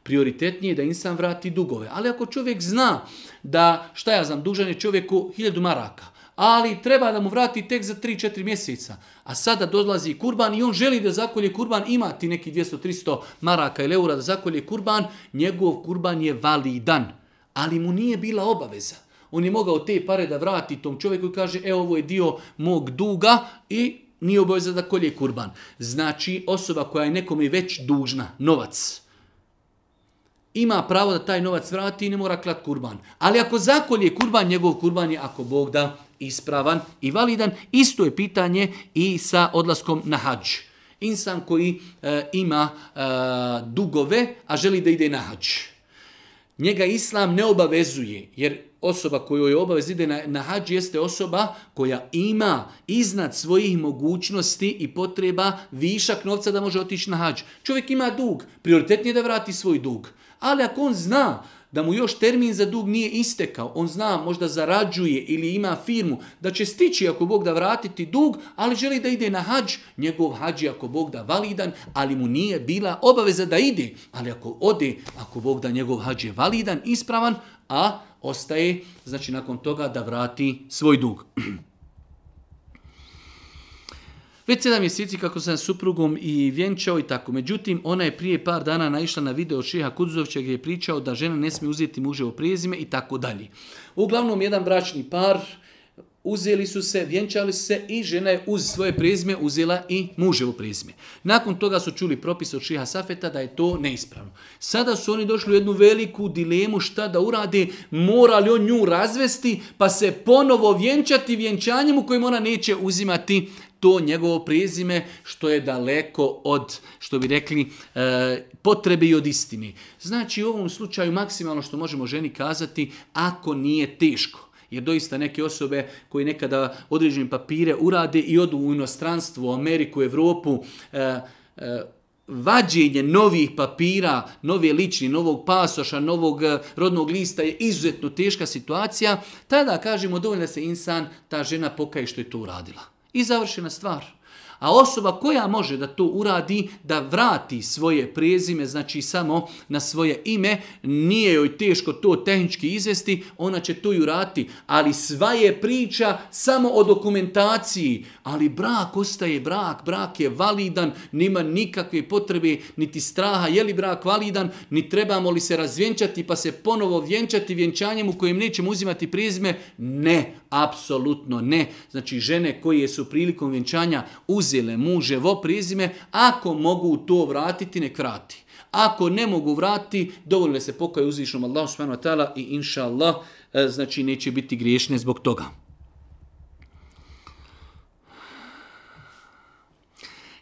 prioritetnije je da insan vrati dugove. Ali ako čovjek zna da, šta ja znam, dužan je čovjeku hiljadu maraka, ali treba da mu vrati tek za 3-4 mjeseca, a sada dolazi kurban i on želi da zakolje kurban, imati neki 200-300 maraka ili eura da zakolje kurban, njegov kurban je validan, ali mu nije bila obaveza. On je mogao te pare da vrati tom čovjeku i kaže, e, ovo je dio mog duga i nije obaveza da kolje kurban. Znači, osoba koja je nekom već dužna, novac, ima pravo da taj novac vrati i ne mora klat kurban. Ali ako zakolje kurban, njegov kurban je ako Bog da ispravan i validan. Isto je pitanje i sa odlaskom na hađ. Insan koji e, ima e, dugove, a želi da ide na hađ. Njega islam ne obavezuje, jer osoba kojoj je obavez ide na, na hađ jeste osoba koja ima iznad svojih mogućnosti i potreba višak novca da može otići na hađ. Čovjek ima dug, prioritetnije da vrati svoj dug. Ali ako on zna da mu još termin za dug nije istekao, on zna možda zarađuje ili ima firmu, da će stići ako Bog da vratiti dug, ali želi da ide na hađ, njegov hađ ako Bog da validan, ali mu nije bila obaveza da ide. Ali ako ode, ako Bog da njegov hađ je validan, ispravan, a ostaje znači nakon toga da vrati svoj dug. Već sedam mjeseci kako sam suprugom i vjenčao i tako. Međutim, ona je prije par dana naišla na video Šeha Kudzovića gdje je pričao da žena ne smije uzeti muževo prezime i tako dalje. Uglavnom, jedan bračni par uzeli su se, vjenčali se i žena je uz svoje prezime uzela i muževo prezime. Nakon toga su čuli propis od Šeha Safeta da je to neispravno. Sada su oni došli u jednu veliku dilemu šta da urade, mora li on nju razvesti pa se ponovo vjenčati vjenčanjem u kojem ona neće uzimati to njegovo prezime što je daleko od, što bi rekli, e, potrebe i od istine. Znači u ovom slučaju maksimalno što možemo ženi kazati ako nije teško. Jer doista neke osobe koji nekada određene papire urade i odu u inostranstvu, u Ameriku, u Evropu, e, e, vađenje novih papira, nove lični, novog pasoša, novog e, rodnog lista je izuzetno teška situacija, tada kažemo dovoljno se insan, ta žena pokaje što je to uradila. I završena stvar. A osoba koja može da to uradi, da vrati svoje prezime, znači samo na svoje ime, nije joj teško to tehnički izvesti, ona će to i urati. Ali sva je priča samo o dokumentaciji. Ali brak ostaje brak, brak je validan, nima nikakve potrebe, niti straha, je li brak validan, ni trebamo li se razvjenčati pa se ponovo vjenčati vjenčanjem u kojem nećemo uzimati prezime? Ne, apsolutno ne. Znači žene koje su prilikom vjenčanja uz uzele muževo prizime, ako mogu to vratiti, nek vrati. Ako ne mogu vratiti, dovoljno se pokaju uzvišnom Allahu subhanahu wa ta'ala i inša Allah, e, znači neće biti griješne zbog toga.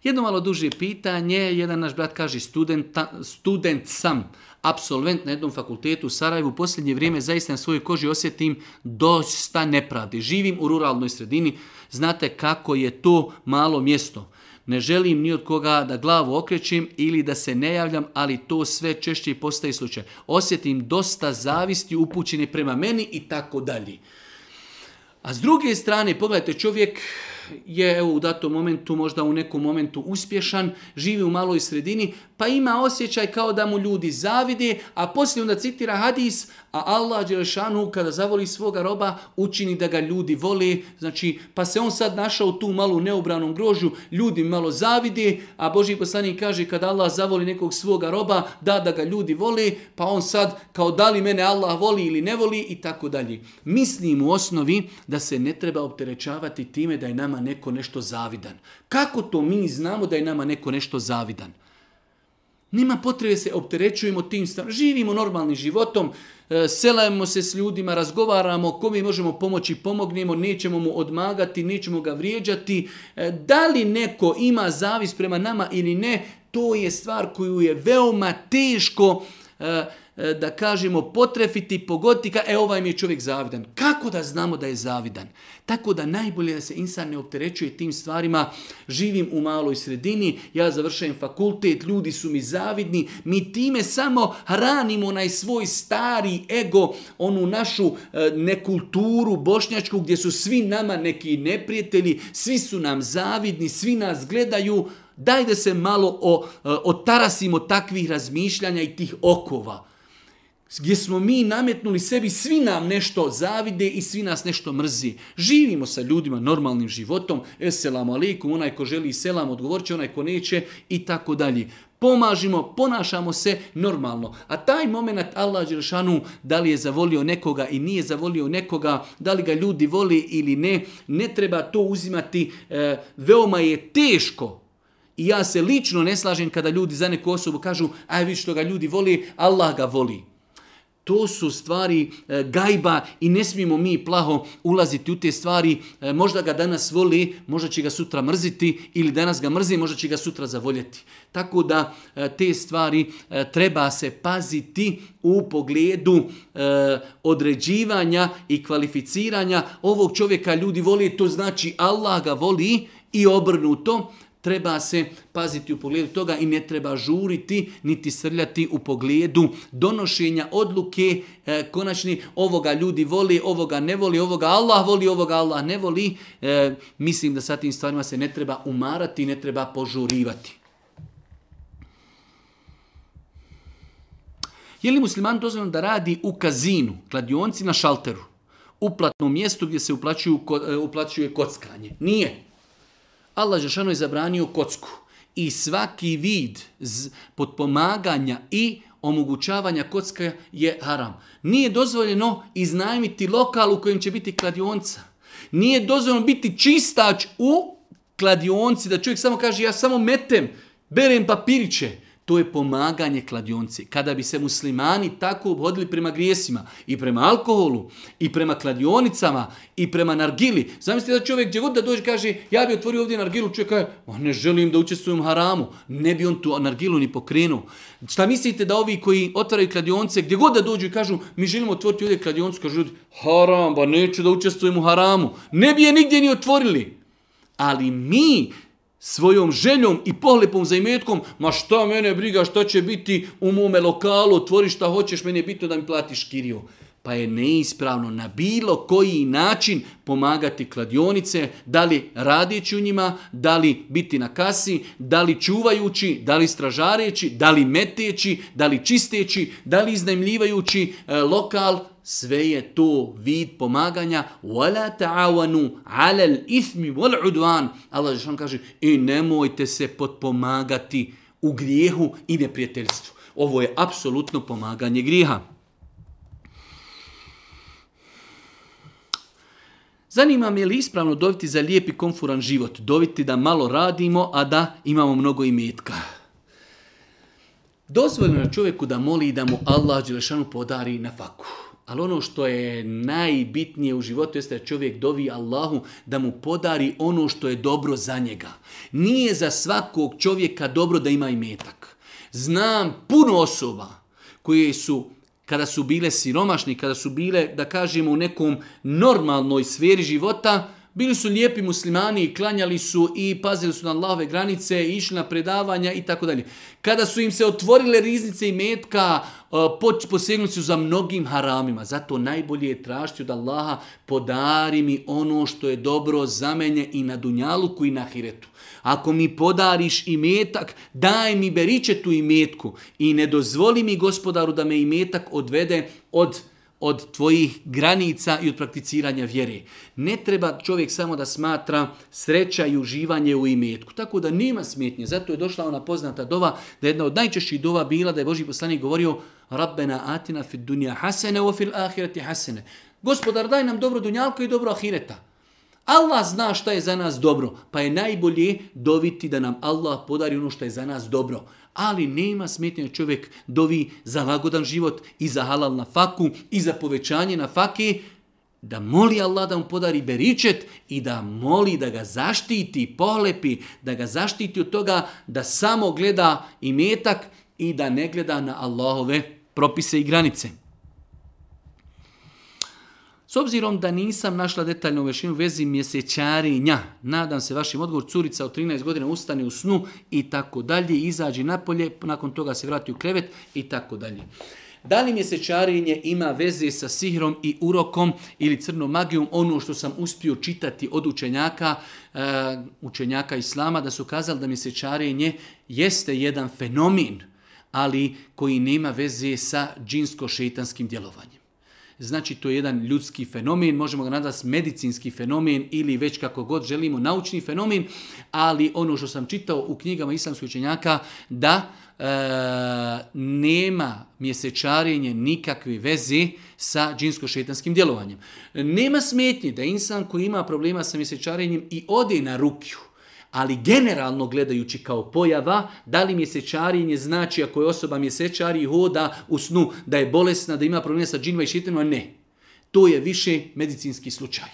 Jedno malo duže pitanje, jedan naš brat kaže student, student sam, absolvent na jednom fakultetu u Sarajevu, u posljednje vrijeme zaista na svojoj koži osjetim dosta nepravde. Živim u ruralnoj sredini, Znate kako je to malo mjesto. Ne želim ni od koga da glavu okrećim ili da se ne javljam, ali to sve češće postaje slučaj. Osjetim dosta zavisti upućene prema meni i tako dalje. A s druge strane, pogledajte, čovjek je evo, u datom momentu, možda u nekom momentu uspješan, živi u maloj sredini, pa ima osjećaj kao da mu ljudi zavide, a poslije onda citira hadis, a Allah Đelešanu kada zavoli svoga roba, učini da ga ljudi vole, znači, pa se on sad našao tu malu neubranom grožu, ljudi malo zavide, a Boži poslanik kaže kada Allah zavoli nekog svoga roba, da da ga ljudi vole, pa on sad kao da li mene Allah voli ili ne voli i tako dalje. Mislim u osnovi da se ne treba opterećavati time da je nama neko nešto zavidan. Kako to mi znamo da je nama neko nešto zavidan? Nima potrebe se opterećujemo tim stvarima. Živimo normalnim životom, e, selajemo se s ljudima, razgovaramo, kome možemo pomoći, pomognemo, nećemo mu odmagati, nećemo ga vrijeđati. E, da li neko ima zavis prema nama ili ne, to je stvar koju je veoma teško uh, E, da kažemo potrefiti, pogoditi, ka, e ovaj mi je čovjek zavidan. Kako da znamo da je zavidan? Tako da najbolje da se insan ne opterećuje tim stvarima. Živim u maloj sredini, ja završajem fakultet, ljudi su mi zavidni, mi time samo hranimo onaj svoj stari ego, onu našu e, nekulturu bošnjačku gdje su svi nama neki neprijatelji, svi su nam zavidni, svi nas gledaju, Daj da se malo o, e, otarasimo takvih razmišljanja i tih okova gdje smo mi nametnuli sebi, svi nam nešto zavide i svi nas nešto mrzi. Živimo sa ljudima normalnim životom, eselamu alaikum, onaj ko želi selam odgovorit će, onaj ko neće i tako dalje. Pomažimo, ponašamo se normalno. A taj moment Allah Đeršanu, da li je zavolio nekoga i nije zavolio nekoga, da li ga ljudi voli ili ne, ne treba to uzimati, e, veoma je teško. I ja se lično ne slažem kada ljudi za neku osobu kažu, aj vidi što ga ljudi voli, Allah ga voli. To su stvari e, gajba i ne smijemo mi plaho ulaziti u te stvari. E, možda ga danas voli, možda će ga sutra mrziti ili danas ga mrzi, možda će ga sutra zavoljeti. Tako da e, te stvari e, treba se paziti u pogledu e, određivanja i kvalificiranja ovog čovjeka. Ljudi voli, to znači Allah ga voli i obrnuto. to treba se paziti u pogledu toga i ne treba žuriti niti srljati u pogledu donošenja odluke e, konačni ovoga ljudi voli, ovoga ne voli, ovoga Allah voli, ovoga Allah ne voli. E, mislim da sa tim stvarima se ne treba umarati, ne treba požurivati. Je li musliman dozvoljeno da radi u kazinu, kladionci na šalteru, u platnom mjestu gdje se e, uplaćuje kockanje? Nije. Nije. Allah Žešanu je zabranio kocku i svaki vid podpomaganja i omogućavanja kocka je haram. Nije dozvoljeno iznajmiti lokal u kojem će biti kladionca. Nije dozvoljeno biti čistač u kladionci, da čovjek samo kaže ja samo metem, berem papiriće. To je pomaganje kladionci. Kada bi se muslimani tako obhodili prema grijesima i prema alkoholu i prema kladionicama i prema nargili. Zamislite da čovjek gdje god da dođe kaže ja bi otvorio ovdje nargilu, čovjek kaže oh, ne želim da učestvujem haramu. Ne bi on tu nargilu ni pokrenuo. Šta mislite da ovi koji otvaraju kladionce gdje god da dođu i kažu mi želimo otvoriti ovdje kladionce, kažu ljudi haram, ba neću da učestvujem u haramu. Ne bi je nigdje ni otvorili. Ali mi svojom željom i pohlepom za imetkom, ma šta mene briga, šta će biti u mome lokalu, otvori šta hoćeš, meni je bitno da mi platiš kiriju. Pa je neispravno na bilo koji način pomagati kladionice, da li radići u njima, da li biti na kasi, da li čuvajući, da li stražareći, da li meteći, da li čisteći, da li iznajmljivajući e, lokal, sve je to vid pomaganja wala ta'awanu 'ala al-ithmi wal-'udwan Allah džan kaže i nemojte se podpomagati u grijehu i neprijateljstvu ovo je apsolutno pomaganje grijeha Zanima me je li ispravno dobiti za lijep i konfuran život, dobiti da malo radimo, a da imamo mnogo imetka. Dozvoljno je čovjeku da moli i da mu Allah Đelešanu podari na fakuhu. Ali ono što je najbitnije u životu jeste da čovjek dovi Allahu da mu podari ono što je dobro za njega. Nije za svakog čovjeka dobro da ima i metak. Znam puno osoba koje su, kada su bile siromašni, kada su bile, da kažemo, u nekom normalnoj sferi života, Bili su lijepi muslimani, klanjali su i pazili su na Allahove granice, išli na predavanja i tako dalje. Kada su im se otvorile riznice i metka, uh, posegnuli su za mnogim haramima. Zato najbolje je tražiti od Allaha, podari mi ono što je dobro za menje i na Dunjaluku i na Hiretu. Ako mi podariš i metak, daj mi beriče tu i metku i ne dozvoli mi gospodaru da me i metak odvede od Hiretu od tvojih granica i od prakticiranja vjere. Ne treba čovjek samo da smatra sreća i uživanje u imetku. Tako da nema smetnje. Zato je došla ona poznata dova da je jedna od najčešćih dova bila da je Boži poslanik govorio Rabbena atina fi dunja hasene o fil ahireti hasene. Gospodar, daj nam dobro dunjalko i dobro ahireta. Allah zna šta je za nas dobro, pa je najbolje doviti da nam Allah podari ono što je za nas dobro ali nema smetnje čovjek dovi za lagodan život i za halal na faku i za povećanje na fake, da moli Allah da mu podari beričet i da moli da ga zaštiti, polepi, da ga zaštiti od toga da samo gleda imetak i da ne gleda na Allahove propise i granice. S obzirom da nisam našla detaljnu vešinu vezi mjesečarinja, nadam se vašim odgovor, curica od 13 godina ustane u snu i tako dalje, izađe napolje, nakon toga se vrati u krevet i tako dalje. Da li mjesečarinje ima veze sa sihrom i urokom ili crnom magijom, ono što sam uspio čitati od učenjaka, eh, učenjaka islama, da su kazali da mjesečarinje jeste jedan fenomen, ali koji nema veze sa džinsko-šeitanskim djelovanjem. Znači to je jedan ljudski fenomen, možemo ga nadati medicinski fenomen ili već kako god želimo naučni fenomen, ali ono što sam čitao u knjigama islamskih učenjaka da e, nema mjesečarenje nikakve veze sa džinsko-šetanskim djelovanjem. Nema smetnje da insan koji ima problema sa mjesečarenjem i ode na rukju, Ali generalno gledajući kao pojava, da li mjesečarinje znači ako je osoba mjesečari i hoda u snu da je bolesna, da ima probleme sa džinima i šitinima, ne. To je više medicinski slučaj.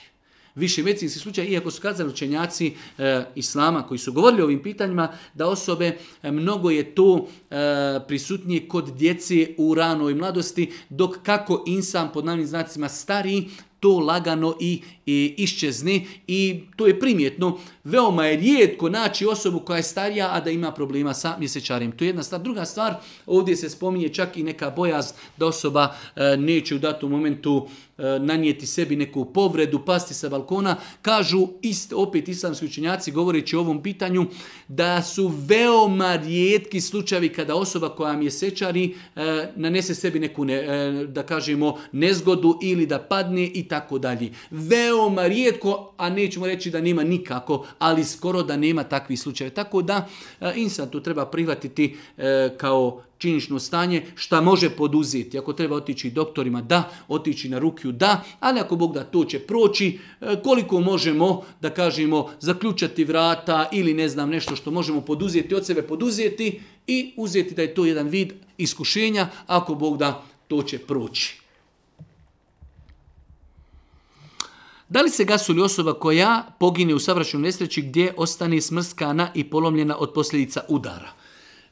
Više medicinski slučaj, iako su kazali učenjaci e, islama koji su govorili o ovim pitanjima, da osobe, e, mnogo je to e, prisutnije kod djece u ranoj mladosti, dok kako insan pod navnim znacima stari, to lagano i, i iščezne i to je primjetno. Veoma je rijetko naći osobu koja je starija, a da ima problema sa mjesečarijem. To je jedna stvar. Druga stvar, ovdje se spominje čak i neka bojaz da osoba e, neće u datom momentu E, nanijeti sebi neku povredu, pasti sa balkona, kažu ist, opet islamski učenjaci govoreći o ovom pitanju da su veoma rijetki slučajevi kada osoba koja mi je sečari e, nanese sebi neku, ne, e, da kažemo, nezgodu ili da padne i tako dalje. Veoma rijetko, a nećemo reći da nema nikako, ali skoro da nema takvi slučajeve. Tako da, insan tu treba prihvatiti kao činično stanje, šta može poduzeti. Ako treba otići doktorima, da, otići na rukiju, da, ali ako Bog da, to će proći. E, koliko možemo, da kažemo, zaključati vrata ili ne znam nešto što možemo poduzeti, od sebe poduzeti i uzeti da je to jedan vid iskušenja, ako Bog da, to će proći. Da li se gasuli osoba koja pogine u savršenu nesreći gdje ostane smrskana i polomljena od posljedica udara?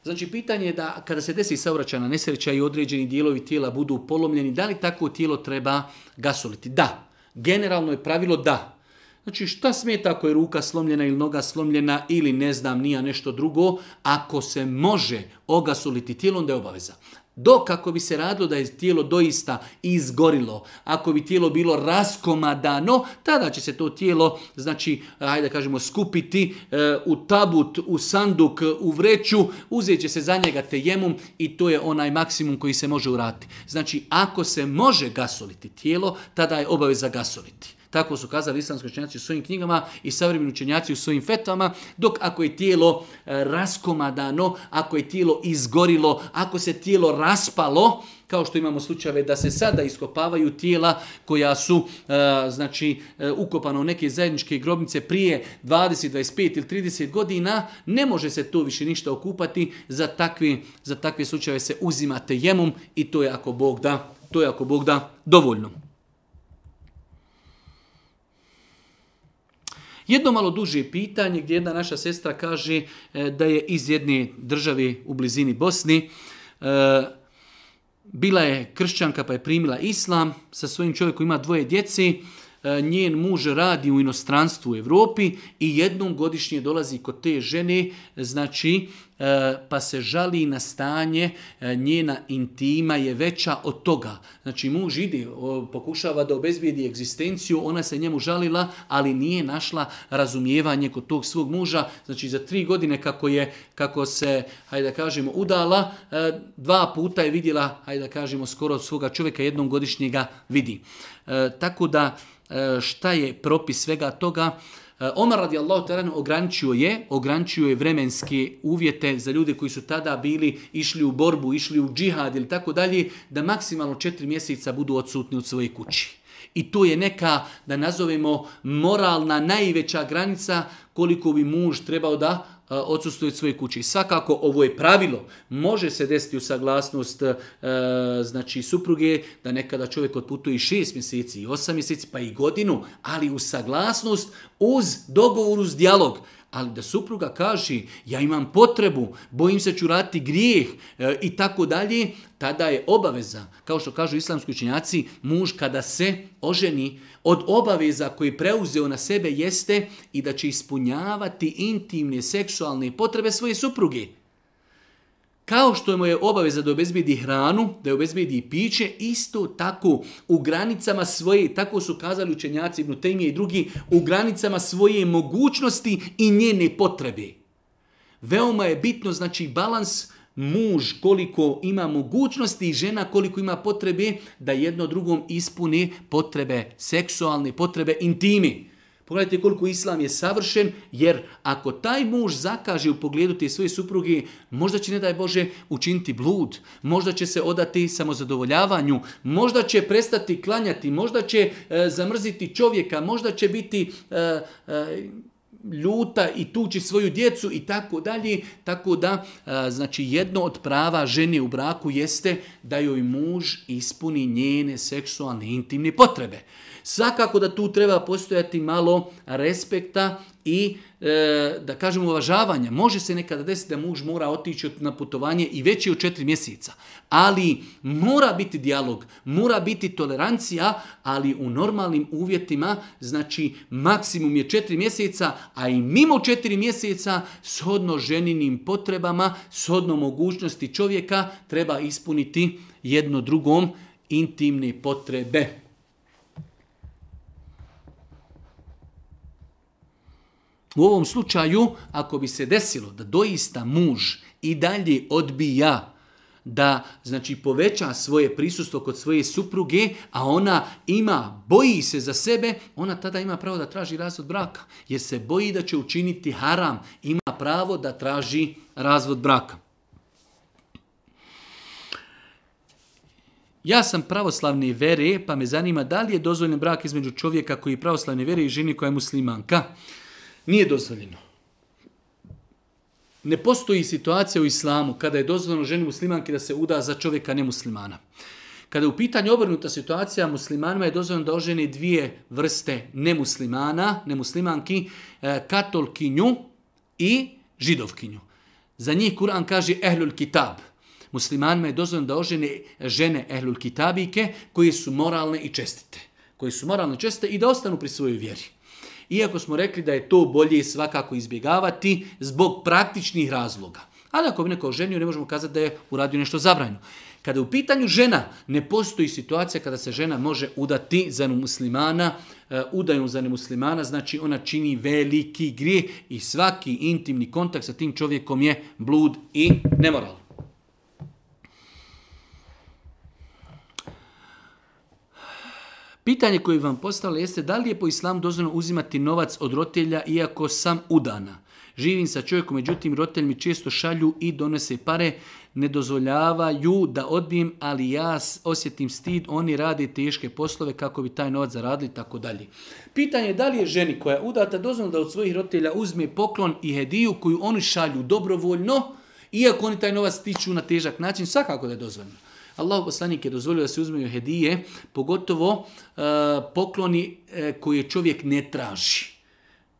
Znači, pitanje je da kada se desi saobraćana nesreća i određeni dijelovi tijela budu polomljeni, da li takvo tijelo treba gasoliti? Da. Generalno je pravilo da. Znači, šta smeta ako je ruka slomljena ili noga slomljena ili ne znam, nija nešto drugo, ako se može ogasoliti tijelo, onda je obaveza. Dok ako bi se radilo da je tijelo doista izgorilo, ako bi tijelo bilo raskomadano, tada će se to tijelo, znači, hajde da kažemo, skupiti e, u tabut, u sanduk, u vreću, uzeće se za njega tejemum i to je onaj maksimum koji se može urati. Znači, ako se može gasoliti tijelo, tada je obaveza gasoliti. Tako su kazali islamski učenjaci u svojim knjigama i savremeni učenjaci u svojim fetvama, dok ako je tijelo e, raskomadano, ako je tijelo izgorilo, ako se tijelo raspalo, kao što imamo slučajeve da se sada iskopavaju tijela koja su e, znači e, ukopana u neke zajedničke grobnice prije 20, 25 ili 30 godina, ne može se to više ništa okupati, za takve, za takve slučajeve se uzima tejemum i to je ako Bog da, to je ako Bog da dovoljno. Jedno malo duže pitanje gdje jedna naša sestra kaže e, da je iz jedne države u blizini Bosni e, bila je kršćanka pa je primila islam sa svojim čovjekom ima dvoje djeci e, njen muž radi u inostranstvu u Evropi i jednom godišnje dolazi kod te žene, znači E, pa se žali na stanje, e, njena intima je veća od toga. Znači, muž ide, pokušava da obezbijedi egzistenciju, ona se njemu žalila, ali nije našla razumijevanje kod tog svog muža. Znači, za tri godine kako je kako se, hajde da kažemo, udala, e, dva puta je vidjela, hajde da kažemo, skoro od svoga čovjeka, jednom godišnjega vidi. Tako da, šta je propis svega toga? E, Omar radijallahu ta'ala ograničio je, ograničio je vremenske uvjete za ljude koji su tada bili išli u borbu, išli u džihad ili tako dalje, da maksimalno četiri mjeseca budu odsutni od svoje kući. I to je neka, da nazovemo, moralna najveća granica koliko bi muž trebao da e, odsustuje svoje kući. Svakako, ovo je pravilo. Može se desiti u saglasnost e, znači, supruge da nekada čovjek otputuje i šest mjeseci, i osam mjeseci, pa i godinu, ali u saglasnost uz dogovor, uz dijalog. Ali da supruga kaže, ja imam potrebu, bojim se ću raditi grijeh e, i tako dalje, tada je obaveza, kao što kažu islamski učenjaci, muž kada se oženi od obaveza koji preuzeo na sebe jeste i da će ispunjavati intimne seksualne potrebe svoje supruge. Kao što mu je obaveza da obezbedi hranu, da je obezbedi piće, isto tako u granicama svoje, tako su kazali učenjaci Ibn Taymi i drugi, u granicama svoje mogućnosti i njene potrebe. Veoma je bitno, znači, balans muž koliko ima mogućnosti i žena koliko ima potrebe da jedno drugom ispune potrebe seksualne, potrebe intimi. Pogledajte koliko islam je savršen, jer ako taj muž zakaže u pogledu te svoje supruge, možda će, ne daj Bože, učiniti blud, možda će se odati samozadovoljavanju, možda će prestati klanjati, možda će e, zamrziti čovjeka, možda će biti e, e, ljuta i tući svoju djecu i tako dalje. Tako da, e, znači, jedno od prava žene u braku jeste da joj muž ispuni njene seksualne intimne potrebe. Svakako da tu treba postojati malo respekta i e, da kažemo uvažavanja. Može se nekada desiti da muž mora otići na putovanje i već je u četiri mjeseca. Ali mora biti dijalog, mora biti tolerancija, ali u normalnim uvjetima, znači maksimum je četiri mjeseca, a i mimo četiri mjeseca, shodno ženinim potrebama, shodno mogućnosti čovjeka, treba ispuniti jedno drugom intimne potrebe. U ovom slučaju, ako bi se desilo da doista muž i dalje odbija da znači poveća svoje prisustvo kod svoje supruge, a ona ima boji se za sebe, ona tada ima pravo da traži razvod braka, jer se boji da će učiniti haram, ima pravo da traži razvod braka. Ja sam pravoslavne vere, pa me zanima da li je dozvoljen brak između čovjeka koji je pravoslavne vere i žene koja je muslimanka. Uh, Nije dozvoljeno. Ne postoji situacija u islamu kada je dozvoljeno ženi muslimanki da se uda za čovjeka nemuslimana. Kada je u pitanju obrnuta situacija, muslimanima je dozvoljeno da oženi dvije vrste nemuslimana, nemuslimanki, e, katolkinju i židovkinju. Za njih Kur'an kaže ehlul kitab. Muslimanima je dozvoljeno da oženi žene ehlul kitabike koje su moralne i čestite. Koje su moralne i čestite i da ostanu pri svojoj vjeri. Iako smo rekli da je to bolje svakako izbjegavati zbog praktičnih razloga. Ali ako bi neko ženio, ne možemo kazati da je uradio nešto zabranjeno. Kada u pitanju žena, ne postoji situacija kada se žena može udati za muslimana, eh, udajom za nemuslimana, znači ona čini veliki grije i svaki intimni kontakt sa tim čovjekom je blud i nemoralno. Pitanje koje vam postavila jeste da li je po islamu dozvoljeno uzimati novac od rotelja iako sam udana. Živim sa čovjekom, međutim rotelj mi često šalju i donese pare, ne dozvoljavaju da odbijem, ali ja osjetim stid, oni rade teške poslove kako bi taj novac zaradili, tako dalje. Pitanje je da li je ženi koja je udata dozvoljeno da od svojih rotelja uzme poklon i hediju koju oni šalju dobrovoljno, iako oni taj novac stiču na težak način, svakako da je dozvoljeno. Allahu poslanik je dozvolio da se uzmeju hedije, pogotovo e, pokloni e, koje čovjek ne traži.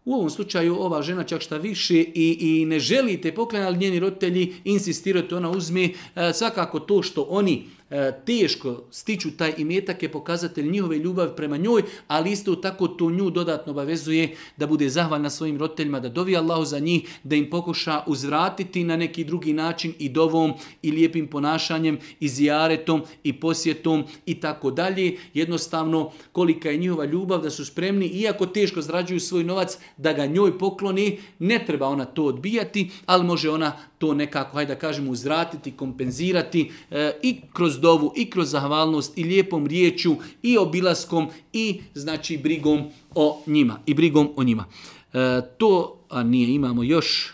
U ovom slučaju ova žena čak šta više i, i ne želi te poklene, ali njeni roditelji insistiraju da ona uzme e, svakako to što oni E, teško stiču taj imetak je pokazatelj njihove ljubavi prema njoj, ali isto tako to nju dodatno obavezuje da bude zahvalna svojim roditeljima, da dovi Allahu za njih, da im pokuša uzvratiti na neki drugi način i dovom i lijepim ponašanjem i zijaretom i posjetom i tako dalje. Jednostavno, kolika je njihova ljubav da su spremni, iako teško zrađuju svoj novac, da ga njoj pokloni, ne treba ona to odbijati, ali može ona to nekako, hajde da kažemo, uzratiti, kompenzirati e, i kroz dovu, i kroz zahvalnost, i lijepom riječu, i obilaskom, i znači brigom o njima. I brigom o njima. E, to a nije, imamo još,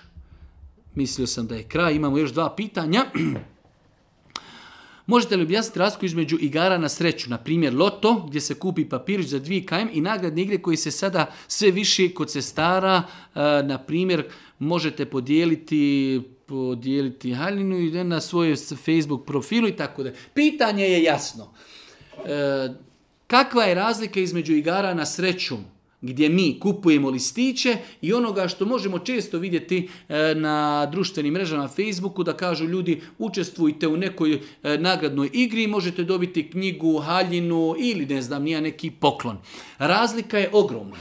mislio sam da je kraj, imamo još dva pitanja. Možete li objasniti rasku između igara na sreću, na primjer loto, gdje se kupi papirić za 2 km i nagradne igre koje se sada sve više kod se stara, e, eh, na primjer, možete podijeliti podijeliti haljinu i ide na svoj Facebook profilu i tako da. Pitanje je jasno. E, kakva je razlika između igara na sreću gdje mi kupujemo listiće i onoga što možemo često vidjeti e, na društvenim mrežama na Facebooku da kažu ljudi učestvujte u nekoj e, nagradnoj igri možete dobiti knjigu, haljinu ili ne znam nija neki poklon. Razlika je ogromna.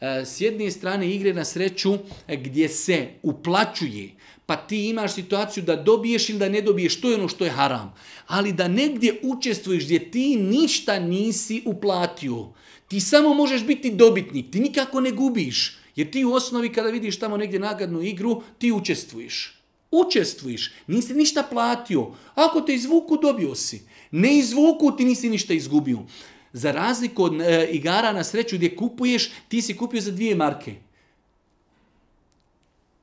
E, s jedne strane igre na sreću e, gdje se uplaćuje, pa ti imaš situaciju da dobiješ ili da ne dobiješ, to je ono što je haram. Ali da negdje učestvuješ gdje ti ništa nisi uplatio, ti samo možeš biti dobitnik, ti nikako ne gubiš. Jer ti u osnovi kada vidiš tamo negdje nagradnu igru, ti učestvuješ. Učestvuješ, nisi ništa platio. Ako te izvuku, dobio si. Ne izvuku, ti nisi ništa izgubio. Za razliku od e, igara na sreću gdje kupuješ, ti si kupio za dvije marke.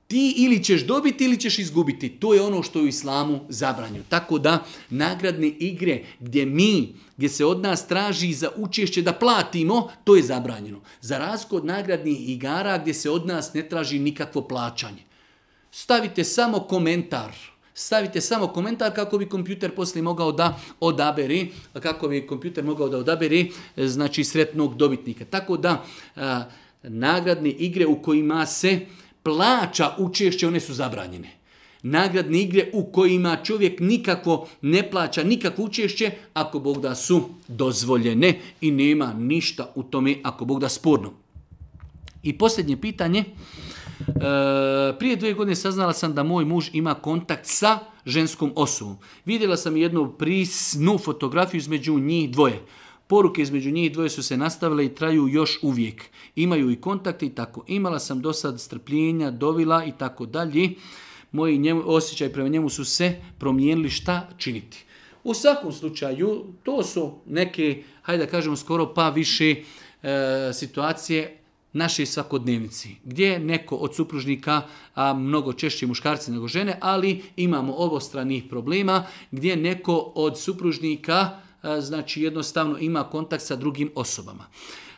Ti ili ćeš dobiti ili ćeš izgubiti. To je ono što je u islamu zabranju. Tako da nagradne igre gdje mi, gdje se od nas traži za učešće da platimo, to je zabranjeno. Za razliku od nagradnih igara gdje se od nas ne traži nikakvo plaćanje. Stavite samo komentar. Stavite samo komentar kako bi kompjuter poslije mogao da odabere, kako bi kompjuter mogao da odabere, e, znači sretnog dobitnika. Tako da, a, nagradne igre u kojima se a, plaća učešće, one su zabranjene. Nagradne igre u kojima čovjek nikako ne plaća nikako učešće, ako Bog da su dozvoljene i nema ništa u tome, ako Bog da spurno. I posljednje pitanje. E, prije dvije godine saznala sam da moj muž ima kontakt sa ženskom osobom. Vidjela sam jednu prisnu fotografiju između njih dvoje. Poruke između njih dvoje su se nastavile i traju još uvijek. Imaju i kontakte i tako. Imala sam do sad strpljenja, dovila i tako dalje. Moji njemu, osjećaj prema njemu su se promijenili šta činiti. U svakom slučaju, to su neke, hajde da kažemo, skoro pa više e, situacije naše svakodnevnici, gdje je neko od supružnika, a mnogo češće muškarci nego žene, ali imamo obostranih problema, gdje neko od supružnika, E, znači jednostavno ima kontakt sa drugim osobama.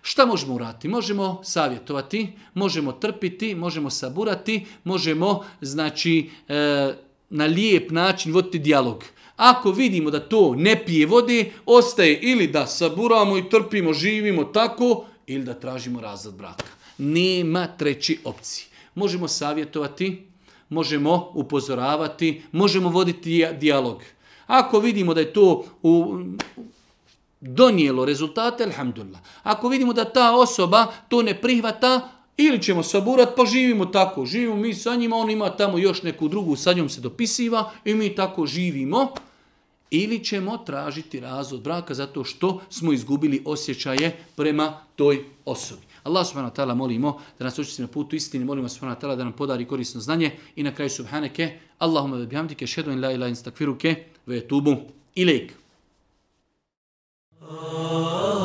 Šta možemo urati? Možemo savjetovati, možemo trpiti, možemo saburati, možemo znači e, na lijep način voditi dijalog. Ako vidimo da to ne pije vode, ostaje ili da saburamo i trpimo, živimo tako, ili da tražimo razad braka. Nema treći opciji. Možemo savjetovati, možemo upozoravati, možemo voditi dijalog. Dia Ako vidimo da je to u, donijelo rezultate, alhamdulillah. Ako vidimo da ta osoba to ne prihvata, ili ćemo saburat, pa živimo tako. Živimo mi sa njima, on ima tamo još neku drugu, sa njom se dopisiva i mi tako živimo. Ili ćemo tražiti razvod braka zato što smo izgubili osjećaje prema toj osobi. Allah subhanahu wa ta'ala molimo da nas učiti na putu istini, molimo subhanahu wa ta'ala da nam podari korisno znanje i na kraju subhaneke, Allahumma bihamdike, šedun la ilaha illa anta, astaghfiruke ve tubu ilik. Oh.